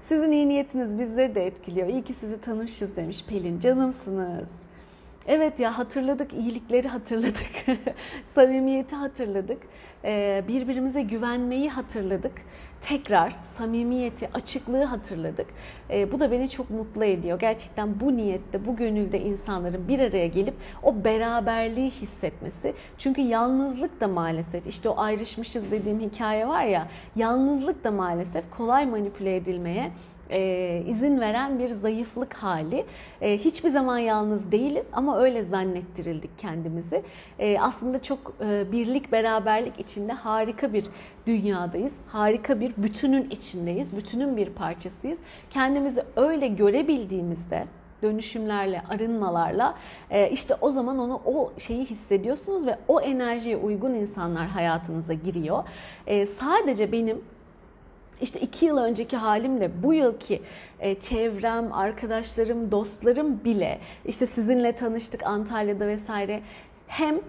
Sizin iyi niyetiniz bizleri de etkiliyor. İyi ki sizi tanımışız demiş Pelin. Canımsınız. Evet ya hatırladık, iyilikleri hatırladık, samimiyeti hatırladık, ee, birbirimize güvenmeyi hatırladık, tekrar samimiyeti, açıklığı hatırladık. Ee, bu da beni çok mutlu ediyor. Gerçekten bu niyette, bu gönülde insanların bir araya gelip o beraberliği hissetmesi. Çünkü yalnızlık da maalesef, işte o ayrışmışız dediğim hikaye var ya, yalnızlık da maalesef kolay manipüle edilmeye e, izin veren bir zayıflık hali. E, hiçbir zaman yalnız değiliz ama öyle zannettirildik kendimizi. E, aslında çok e, birlik, beraberlik içinde harika bir dünyadayız. Harika bir bütünün içindeyiz. Bütünün bir parçasıyız. Kendimizi öyle görebildiğimizde dönüşümlerle, arınmalarla e, işte o zaman onu o şeyi hissediyorsunuz ve o enerjiye uygun insanlar hayatınıza giriyor. E, sadece benim işte iki yıl önceki halimle bu yılki e, çevrem, arkadaşlarım, dostlarım bile işte sizinle tanıştık Antalya'da vesaire hem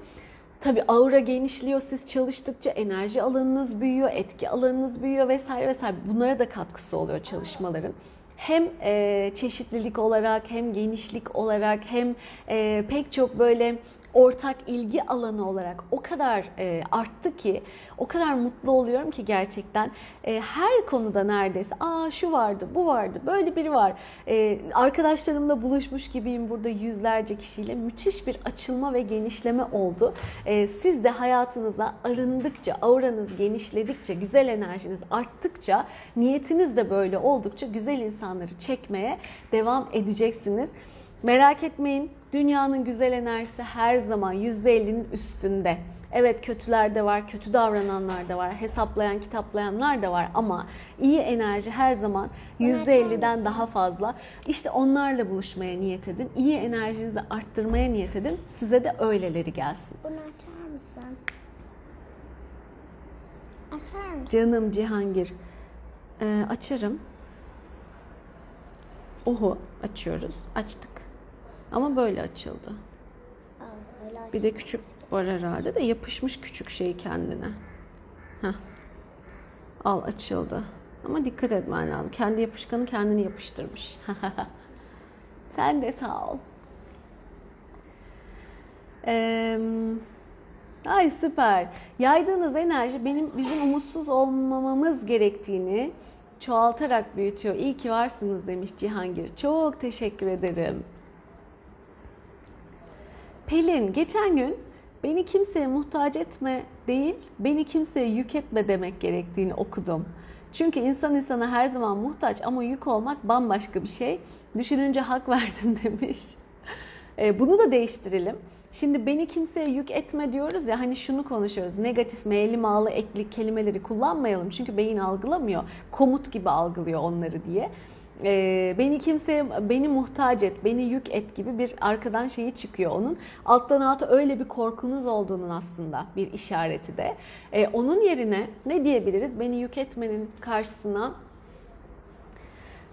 Tabii aura genişliyor siz çalıştıkça enerji alanınız büyüyor, etki alanınız büyüyor vesaire vesaire. Bunlara da katkısı oluyor çalışmaların. Hem e, çeşitlilik olarak hem genişlik olarak hem e, pek çok böyle ortak ilgi alanı olarak o kadar e, arttı ki o kadar mutlu oluyorum ki gerçekten e, her konuda neredeyse aa şu vardı bu vardı böyle biri var e, arkadaşlarımla buluşmuş gibiyim burada yüzlerce kişiyle müthiş bir açılma ve genişleme oldu. E, siz de hayatınıza arındıkça auranız genişledikçe güzel enerjiniz arttıkça niyetiniz de böyle oldukça güzel insanları çekmeye devam edeceksiniz. Merak etmeyin dünyanın güzel enerjisi her zaman %50'nin üstünde. Evet kötüler de var, kötü davrananlar da var, hesaplayan, kitaplayanlar da var ama iyi enerji her zaman %50'den daha fazla. İşte onlarla buluşmaya niyet edin, iyi enerjinizi arttırmaya niyet edin. Size de öyleleri gelsin. Bunu açar mısın? Açar mısın? Canım Cihangir, ee, açarım. Oho açıyoruz, açtık. Ama böyle açıldı. Bir de küçük var herhalde de yapışmış küçük şey kendine. Heh. Al açıldı. Ama dikkat etmen lazım. Kendi yapışkanı kendini yapıştırmış. Sen de sağ ol. Ee, ay süper. Yaydığınız enerji benim bizim umutsuz olmamamız gerektiğini çoğaltarak büyütüyor. İyi ki varsınız demiş Cihangir. Çok teşekkür ederim. Pelin geçen gün beni kimseye muhtaç etme değil, beni kimseye yük etme demek gerektiğini okudum. Çünkü insan insana her zaman muhtaç ama yük olmak bambaşka bir şey. Düşününce hak verdim demiş. E, bunu da değiştirelim. Şimdi beni kimseye yük etme diyoruz ya hani şunu konuşuyoruz. Negatif, meyli, mağlı, ekli kelimeleri kullanmayalım. Çünkü beyin algılamıyor. Komut gibi algılıyor onları diye e, beni kimseye beni muhtaç et, beni yük et gibi bir arkadan şeyi çıkıyor onun. Alttan alta öyle bir korkunuz olduğunun aslında bir işareti de. E, onun yerine ne diyebiliriz? Beni yük etmenin karşısına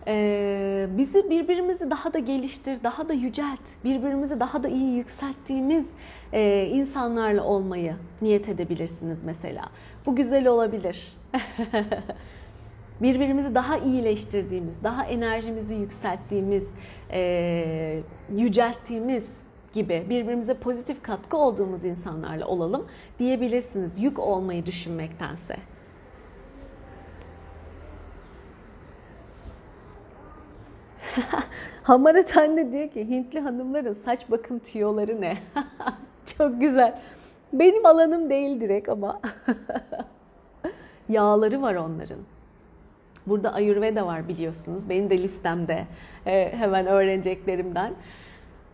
e, bizi birbirimizi daha da geliştir, daha da yücelt, birbirimizi daha da iyi yükselttiğimiz e, insanlarla olmayı niyet edebilirsiniz mesela. Bu güzel olabilir. birbirimizi daha iyileştirdiğimiz, daha enerjimizi yükselttiğimiz, e, yücelttiğimiz gibi birbirimize pozitif katkı olduğumuz insanlarla olalım diyebilirsiniz yük olmayı düşünmektense. Hamarat anne diyor ki Hintli hanımların saç bakım tüyoları ne? Çok güzel. Benim alanım değil direkt ama yağları var onların. Burada Ayurveda var biliyorsunuz. Benim de listemde e, hemen öğreneceklerimden.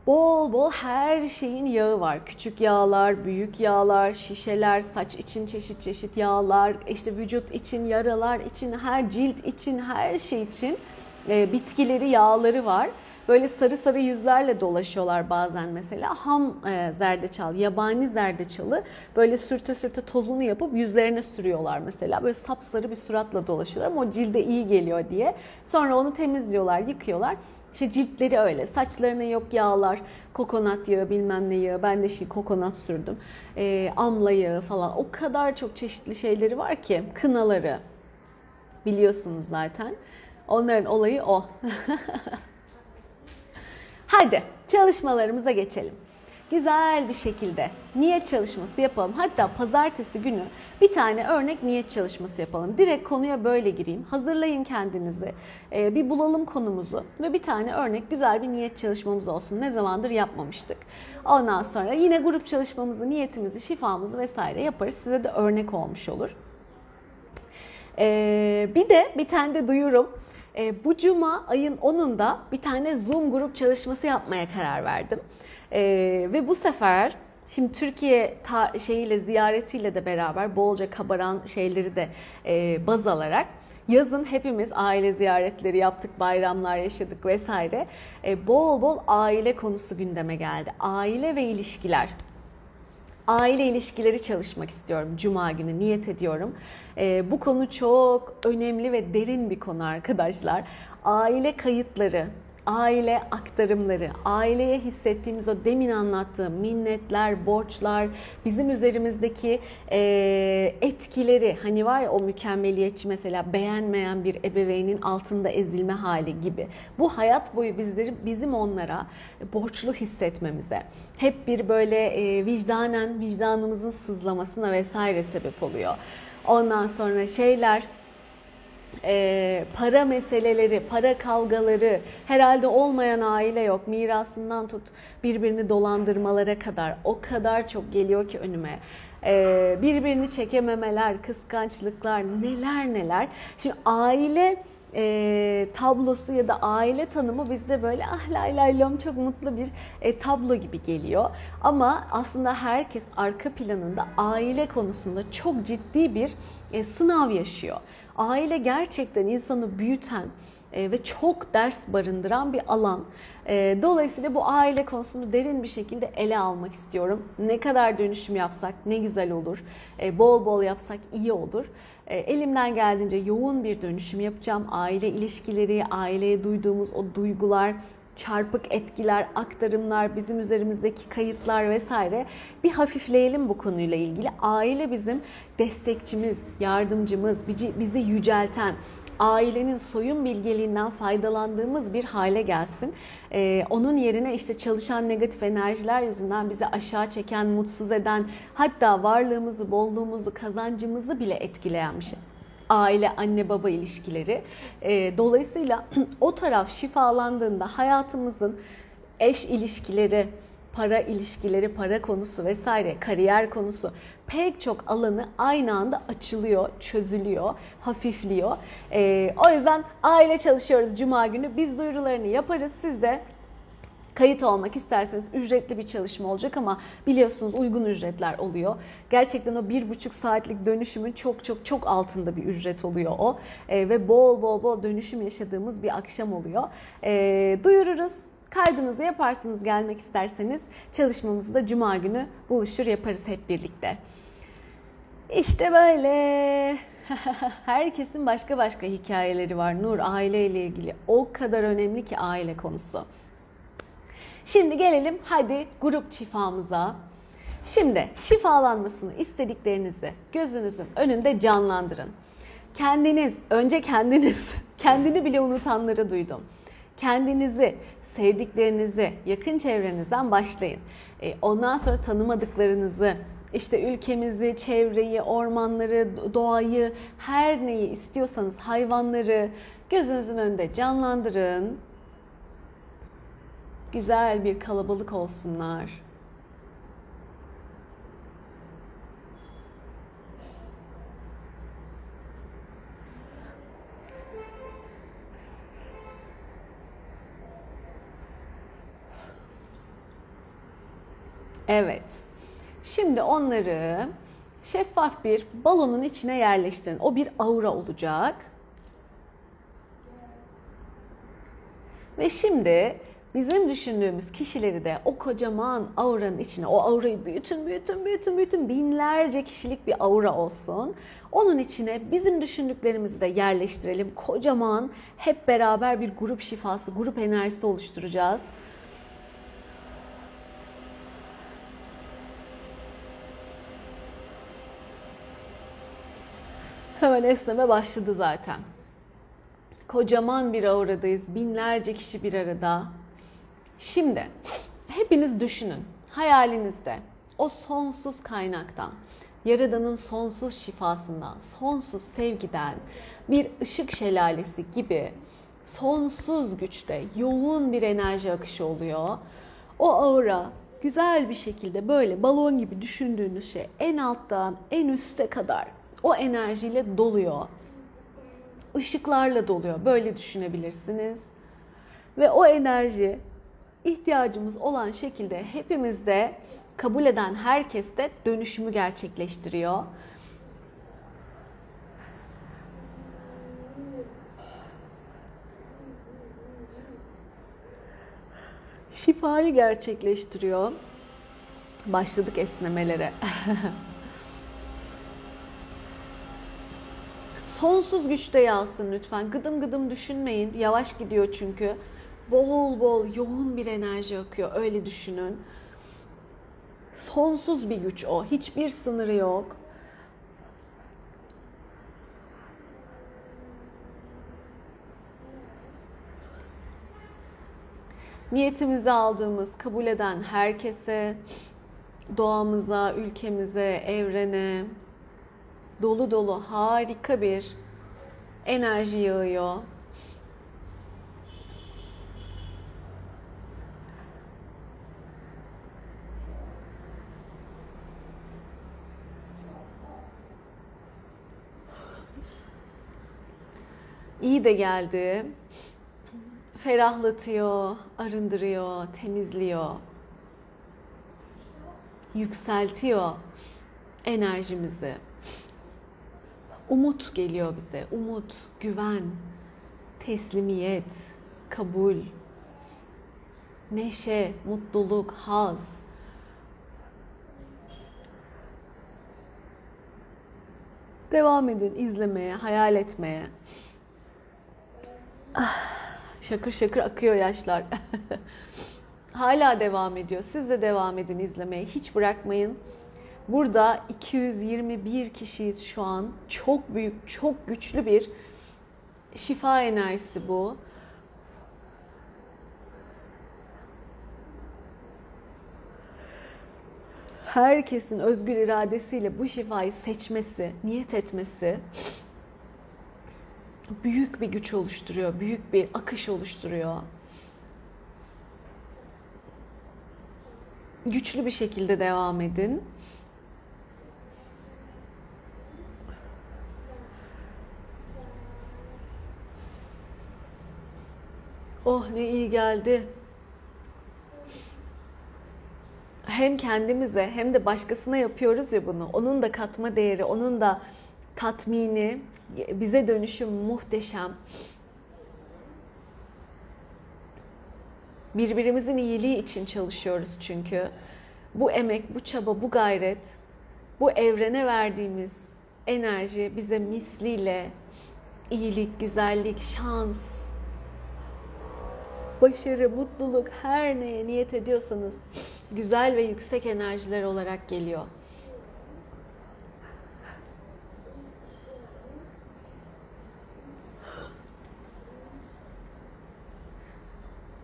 Bol bol her şeyin yağı var. Küçük yağlar, büyük yağlar, şişeler, saç için çeşit çeşit yağlar, işte vücut için, yaralar için, her cilt için, her şey için e, bitkileri, yağları var. Böyle sarı sarı yüzlerle dolaşıyorlar bazen mesela. Ham e, zerdeçal, yabani zerdeçalı böyle sürte sürte tozunu yapıp yüzlerine sürüyorlar mesela. Böyle sapsarı bir suratla dolaşıyorlar ama o cilde iyi geliyor diye. Sonra onu temizliyorlar, yıkıyorlar. İşte ciltleri öyle. Saçlarına yok yağlar, kokonat yağı bilmem ne yağı. Ben de şey kokonat sürdüm. E, amla yağı falan. O kadar çok çeşitli şeyleri var ki. Kınaları biliyorsunuz zaten. Onların olayı o. Hadi çalışmalarımıza geçelim. Güzel bir şekilde niyet çalışması yapalım. Hatta pazartesi günü bir tane örnek niyet çalışması yapalım. Direkt konuya böyle gireyim. Hazırlayın kendinizi. Ee, bir bulalım konumuzu ve bir tane örnek güzel bir niyet çalışmamız olsun. Ne zamandır yapmamıştık. Ondan sonra yine grup çalışmamızı, niyetimizi, şifamızı vesaire yaparız. Size de örnek olmuş olur. Ee, bir de bir tane de duyurum. E, bu cuma ayın 10'unda bir tane Zoom grup çalışması yapmaya karar verdim. E, ve bu sefer şimdi Türkiye ta, şeyiyle ziyaretiyle de beraber bolca kabaran şeyleri de e, baz alarak yazın hepimiz aile ziyaretleri yaptık, bayramlar yaşadık vesaire. E, bol bol aile konusu gündeme geldi. Aile ve ilişkiler aile ilişkileri çalışmak istiyorum Cuma günü niyet ediyorum. Ee, bu konu çok önemli ve derin bir konu arkadaşlar. Aile kayıtları, aile aktarımları, aileye hissettiğimiz o demin anlattığım minnetler, borçlar, bizim üzerimizdeki e, etkileri hani var ya o mükemmeliyetçi mesela beğenmeyen bir ebeveynin altında ezilme hali gibi. Bu hayat boyu bizleri bizim onlara borçlu hissetmemize, hep bir böyle e, vicdanen vicdanımızın sızlamasına vesaire sebep oluyor. Ondan sonra şeyler e, para meseleleri, para kavgaları, herhalde olmayan aile yok. Mirasından tut birbirini dolandırmalara kadar o kadar çok geliyor ki önüme. E, birbirini çekememeler, kıskançlıklar, neler neler. Şimdi aile e, tablosu ya da aile tanımı bizde böyle ah lay lay lom çok mutlu bir e, tablo gibi geliyor. Ama aslında herkes arka planında aile konusunda çok ciddi bir e, sınav yaşıyor. Aile gerçekten insanı büyüten e, ve çok ders barındıran bir alan. E, dolayısıyla bu aile konusunu derin bir şekilde ele almak istiyorum. Ne kadar dönüşüm yapsak ne güzel olur. E, bol bol yapsak iyi olur. Elimden geldiğince yoğun bir dönüşüm yapacağım. Aile ilişkileri, aileye duyduğumuz o duygular, çarpık etkiler, aktarımlar, bizim üzerimizdeki kayıtlar vesaire bir hafifleyelim bu konuyla ilgili. Aile bizim destekçimiz, yardımcımız, bizi yücelten, ailenin soyun bilgeliğinden faydalandığımız bir hale gelsin. Ee, onun yerine işte çalışan negatif enerjiler yüzünden bizi aşağı çeken, mutsuz eden, hatta varlığımızı, bolluğumuzu, kazancımızı bile etkileyen bir şey aile anne baba ilişkileri. E, dolayısıyla o taraf şifalandığında hayatımızın eş ilişkileri, para ilişkileri, para konusu vesaire, kariyer konusu pek çok alanı aynı anda açılıyor, çözülüyor, hafifliyor. E, o yüzden aile çalışıyoruz Cuma günü. Biz duyurularını yaparız. Siz de kayıt olmak isterseniz ücretli bir çalışma olacak ama biliyorsunuz uygun ücretler oluyor. Gerçekten o bir buçuk saatlik dönüşümün çok çok çok altında bir ücret oluyor o. E, ve bol bol bol dönüşüm yaşadığımız bir akşam oluyor. E, duyururuz. Kaydınızı yaparsınız gelmek isterseniz çalışmamızı da cuma günü buluşur yaparız hep birlikte. İşte böyle. Herkesin başka başka hikayeleri var. Nur aileyle ilgili o kadar önemli ki aile konusu. Şimdi gelelim hadi grup şifamıza. Şimdi şifalanmasını istediklerinizi gözünüzün önünde canlandırın. Kendiniz, önce kendiniz, kendini bile unutanları duydum. Kendinizi, sevdiklerinizi, yakın çevrenizden başlayın. E, ondan sonra tanımadıklarınızı, işte ülkemizi, çevreyi, ormanları, doğayı, her neyi istiyorsanız hayvanları gözünüzün önünde canlandırın güzel bir kalabalık olsunlar. Evet. Şimdi onları şeffaf bir balonun içine yerleştirin. O bir aura olacak. Ve şimdi bizim düşündüğümüz kişileri de o kocaman auranın içine, o aurayı büyütün, büyütün, büyütün, büyütün, binlerce kişilik bir aura olsun. Onun içine bizim düşündüklerimizi de yerleştirelim. Kocaman hep beraber bir grup şifası, grup enerjisi oluşturacağız. Hemen esneme başladı zaten. Kocaman bir auradayız. Binlerce kişi bir arada. Şimdi hepiniz düşünün hayalinizde o sonsuz kaynaktan, Yaradan'ın sonsuz şifasından, sonsuz sevgiden bir ışık şelalesi gibi sonsuz güçte yoğun bir enerji akışı oluyor. O aura güzel bir şekilde böyle balon gibi düşündüğünüz şey en alttan en üste kadar o enerjiyle doluyor. Işıklarla doluyor. Böyle düşünebilirsiniz. Ve o enerji ihtiyacımız olan şekilde hepimizde kabul eden herkes de dönüşümü gerçekleştiriyor. Şifayı gerçekleştiriyor. Başladık esnemelere. Sonsuz güçte yağsın lütfen. Gıdım gıdım düşünmeyin. Yavaş gidiyor çünkü. Bol bol yoğun bir enerji akıyor. Öyle düşünün. Sonsuz bir güç o. Hiçbir sınırı yok. Niyetimizi aldığımız, kabul eden herkese, doğamıza, ülkemize, evrene dolu dolu harika bir enerji yağıyor. İyi de geldi. Ferahlatıyor, arındırıyor, temizliyor. Yükseltiyor enerjimizi. Umut geliyor bize. Umut, güven, teslimiyet, kabul, neşe, mutluluk, haz. Devam edin izlemeye, hayal etmeye. Şakır şakır akıyor yaşlar. Hala devam ediyor. Siz de devam edin izlemeye. Hiç bırakmayın. Burada 221 kişiyiz şu an. Çok büyük, çok güçlü bir şifa enerjisi bu. Herkesin özgür iradesiyle bu şifayı seçmesi, niyet etmesi büyük bir güç oluşturuyor, büyük bir akış oluşturuyor. Güçlü bir şekilde devam edin. Oh ne iyi geldi. Hem kendimize hem de başkasına yapıyoruz ya bunu. Onun da katma değeri, onun da tatmini, bize dönüşüm muhteşem. Birbirimizin iyiliği için çalışıyoruz çünkü. Bu emek, bu çaba, bu gayret, bu evrene verdiğimiz enerji bize misliyle iyilik, güzellik, şans, başarı, mutluluk her neye niyet ediyorsanız güzel ve yüksek enerjiler olarak geliyor.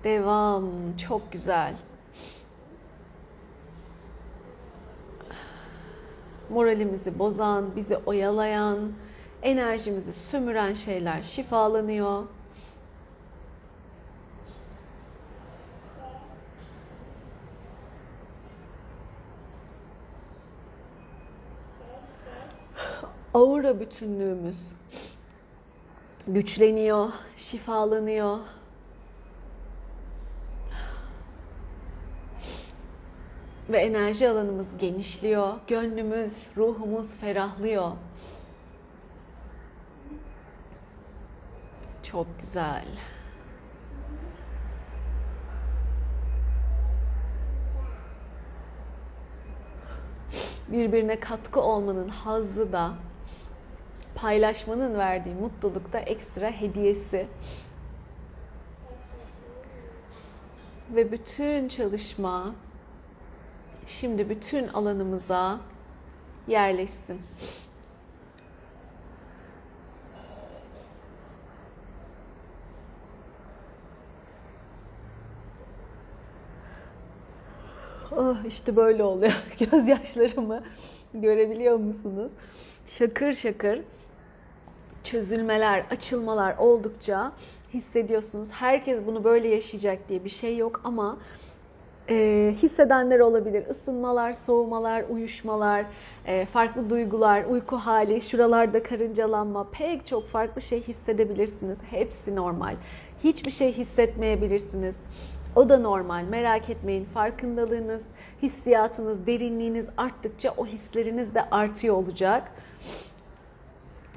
Devam. Çok güzel. Moralimizi bozan, bizi oyalayan, enerjimizi sömüren şeyler şifalanıyor. Aura bütünlüğümüz güçleniyor, şifalanıyor. Ve enerji alanımız genişliyor. Gönlümüz, ruhumuz ferahlıyor. Çok güzel. Birbirine katkı olmanın hazzı da paylaşmanın verdiği mutluluk da ekstra hediyesi. Ve bütün çalışma şimdi bütün alanımıza yerleşsin. Oh işte böyle oluyor. Gözyaşlarımı görebiliyor musunuz? Şakır şakır çözülmeler, açılmalar oldukça hissediyorsunuz. Herkes bunu böyle yaşayacak diye bir şey yok ama e, hissedenler olabilir. Isınmalar, soğumalar, uyuşmalar, e, farklı duygular, uyku hali, şuralarda karıncalanma, pek çok farklı şey hissedebilirsiniz. Hepsi normal. Hiçbir şey hissetmeyebilirsiniz. O da normal. Merak etmeyin. Farkındalığınız, hissiyatınız, derinliğiniz arttıkça o hisleriniz de artıyor olacak.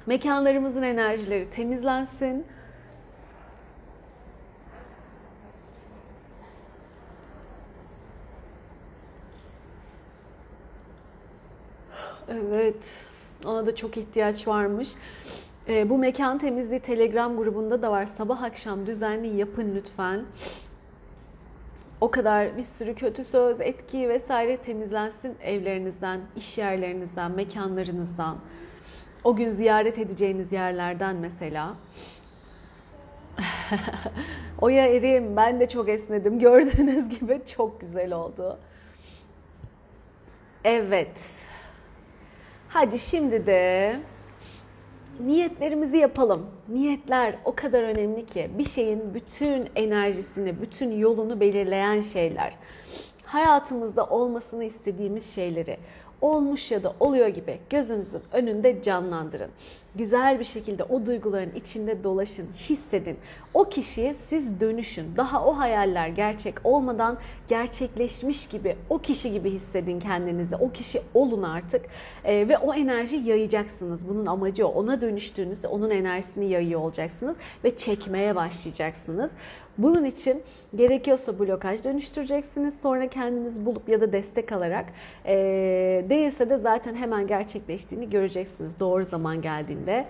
Mekanlarımızın enerjileri temizlensin. Evet. Ona da çok ihtiyaç varmış. Ee, bu mekan temizliği Telegram grubunda da var. Sabah akşam düzenli yapın lütfen. O kadar bir sürü kötü söz, etki vesaire temizlensin evlerinizden, iş yerlerinizden, mekanlarınızdan. O gün ziyaret edeceğiniz yerlerden mesela. Oya erim ben de çok esnedim gördüğünüz gibi çok güzel oldu. Evet. Hadi şimdi de niyetlerimizi yapalım. Niyetler o kadar önemli ki bir şeyin bütün enerjisini, bütün yolunu belirleyen şeyler. Hayatımızda olmasını istediğimiz şeyleri olmuş ya da oluyor gibi gözünüzün önünde canlandırın. Güzel bir şekilde o duyguların içinde dolaşın, hissedin. O kişiye siz dönüşün. Daha o hayaller gerçek olmadan gerçekleşmiş gibi, o kişi gibi hissedin kendinizi. O kişi olun artık ee, ve o enerji yayacaksınız. Bunun amacı o. Ona dönüştüğünüzde onun enerjisini yayıyor olacaksınız ve çekmeye başlayacaksınız. Bunun için gerekiyorsa blokaj dönüştüreceksiniz. Sonra kendiniz bulup ya da destek alarak e, değilse de zaten hemen gerçekleştiğini göreceksiniz doğru zaman geldiğinde.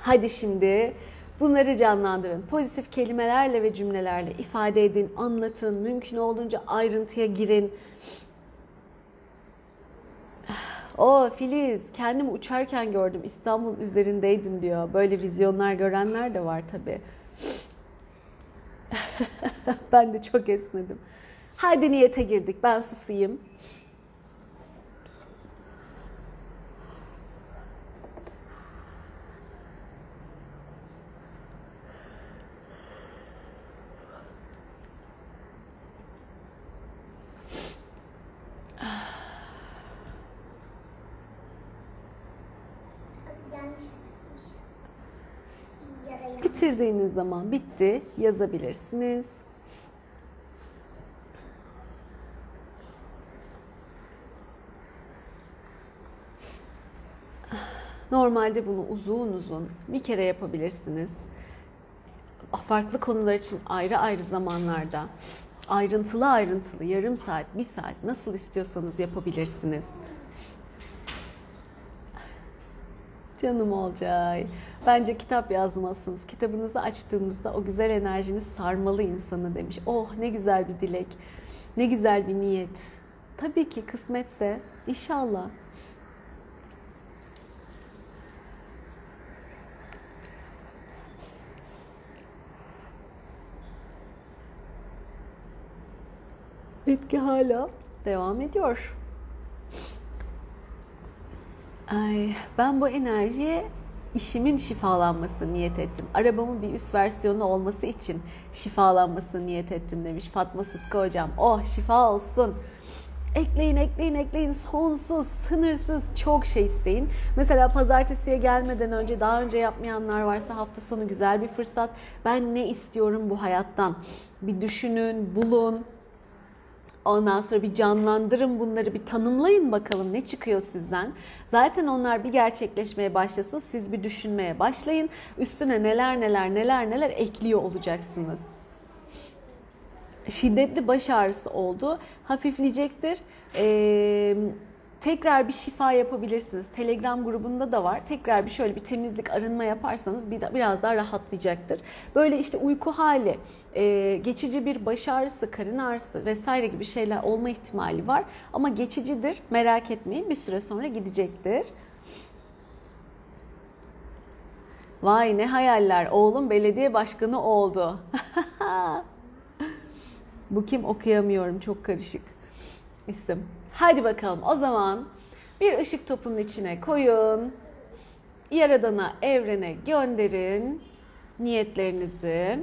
Hadi şimdi bunları canlandırın. Pozitif kelimelerle ve cümlelerle ifade edin, anlatın. Mümkün olduğunca ayrıntıya girin. O Filiz kendimi uçarken gördüm İstanbul üzerindeydim diyor. Böyle vizyonlar görenler de var tabii. ben de çok esnedim. Hadi niyete girdik. Ben susayım. Yanlış. Bitirdiğiniz zaman bitti yazabilirsiniz. Normalde bunu uzun uzun bir kere yapabilirsiniz. Farklı konular için ayrı ayrı zamanlarda ayrıntılı ayrıntılı yarım saat, bir saat nasıl istiyorsanız yapabilirsiniz. Canım Olcay. Bence kitap yazmalısınız. Kitabınızı açtığımızda o güzel enerjiniz sarmalı insanı demiş. Oh ne güzel bir dilek. Ne güzel bir niyet. Tabii ki kısmetse inşallah. Etki hala devam ediyor. Ay, ben bu enerjiye işimin şifalanması niyet ettim. Arabamın bir üst versiyonu olması için şifalanmasını niyet ettim demiş Fatma Sıtkı hocam. Oh şifa olsun. Ekleyin, ekleyin, ekleyin. Sonsuz, sınırsız çok şey isteyin. Mesela pazartesiye gelmeden önce daha önce yapmayanlar varsa hafta sonu güzel bir fırsat. Ben ne istiyorum bu hayattan? Bir düşünün, bulun. Ondan sonra bir canlandırın bunları, bir tanımlayın bakalım ne çıkıyor sizden. Zaten onlar bir gerçekleşmeye başlasın, siz bir düşünmeye başlayın. Üstüne neler neler neler neler ekliyor olacaksınız. Şiddetli baş ağrısı oldu, hafifleyecektir. Ee, tekrar bir şifa yapabilirsiniz. Telegram grubunda da var. Tekrar bir şöyle bir temizlik, arınma yaparsanız bir biraz daha rahatlayacaktır. Böyle işte uyku hali, e, geçici bir baş ağrısı, karın ağrısı vesaire gibi şeyler olma ihtimali var. Ama geçicidir. Merak etmeyin. Bir süre sonra gidecektir. Vay ne hayaller. Oğlum belediye başkanı oldu. Bu kim okuyamıyorum. Çok karışık isim. Hadi bakalım o zaman bir ışık topunun içine koyun. Yaradana, evrene gönderin niyetlerinizi.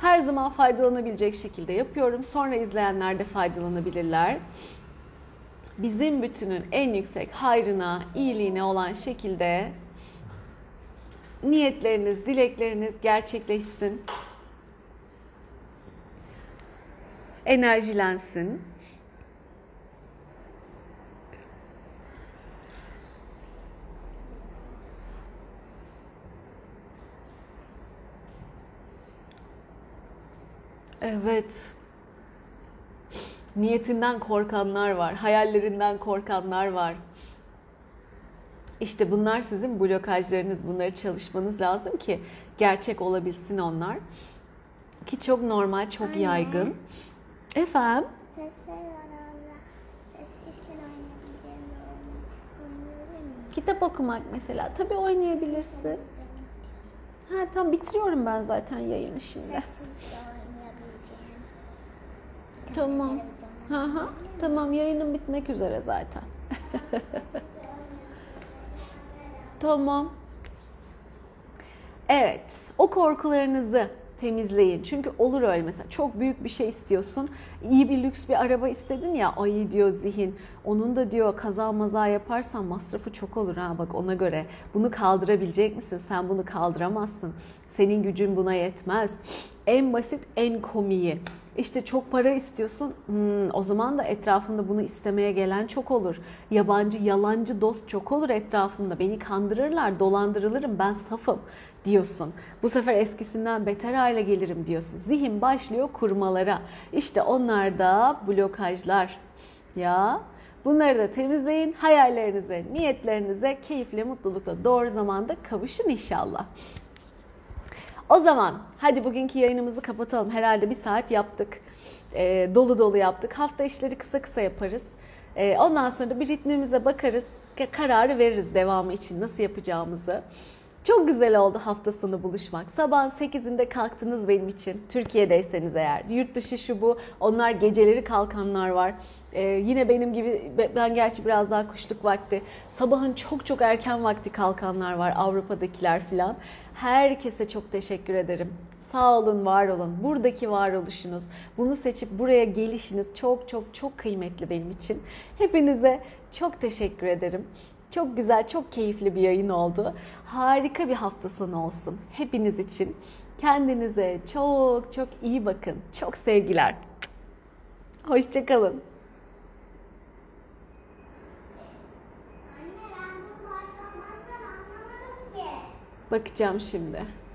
Her zaman faydalanabilecek şekilde yapıyorum. Sonra izleyenler de faydalanabilirler. Bizim bütünün en yüksek hayrına, iyiliğine olan şekilde niyetleriniz, dilekleriniz gerçekleşsin. Enerjilensin. Evet. Niyetinden korkanlar var, hayallerinden korkanlar var. İşte bunlar sizin blokajlarınız. Bunları çalışmanız lazım ki gerçek olabilsin onlar. Ki çok normal, çok Anne. yaygın. Efendim? Kitap okumak mesela. Tabii oynayabilirsin. Ha tamam bitiriyorum ben zaten yayını şimdi. Sessizce oynayabileceğim. Tamam. Hı hı. Tamam yayının bitmek üzere zaten. tamam. Evet. O korkularınızı temizleyin. Çünkü olur öyle mesela çok büyük bir şey istiyorsun. İyi bir lüks bir araba istedin ya ay diyor zihin. Onun da diyor kaza maza yaparsan masrafı çok olur ha bak ona göre. Bunu kaldırabilecek misin? Sen bunu kaldıramazsın. Senin gücün buna yetmez. En basit en komiği. İşte çok para istiyorsun. Hmm, o zaman da etrafında bunu istemeye gelen çok olur. Yabancı, yalancı dost çok olur etrafımda. Beni kandırırlar, dolandırılırım, ben safım diyorsun. Bu sefer eskisinden beter hale gelirim diyorsun. Zihin başlıyor kurmalara. İşte onlar da blokajlar. Ya bunları da temizleyin. Hayallerinize, niyetlerinize keyifle, mutlulukla doğru zamanda kavuşun inşallah. O zaman hadi bugünkü yayınımızı kapatalım. Herhalde bir saat yaptık. Ee, dolu dolu yaptık. Hafta işleri kısa kısa yaparız. Ee, ondan sonra da bir ritmimize bakarız. Kararı veririz devamı için nasıl yapacağımızı. Çok güzel oldu hafta sonu buluşmak. Sabah 8'inde kalktınız benim için. Türkiye'deyseniz eğer. Yurt dışı şu bu. Onlar geceleri kalkanlar var. Ee, yine benim gibi ben gerçi biraz daha kuşluk vakti. Sabahın çok çok erken vakti kalkanlar var. Avrupa'dakiler filan. Herkese çok teşekkür ederim. Sağ olun, var olun. Buradaki varoluşunuz, bunu seçip buraya gelişiniz çok çok çok kıymetli benim için. Hepinize çok teşekkür ederim. Çok güzel, çok keyifli bir yayın oldu. Harika bir hafta sonu olsun hepiniz için. Kendinize çok çok iyi bakın. Çok sevgiler. Hoşçakalın. Bakacağım şimdi.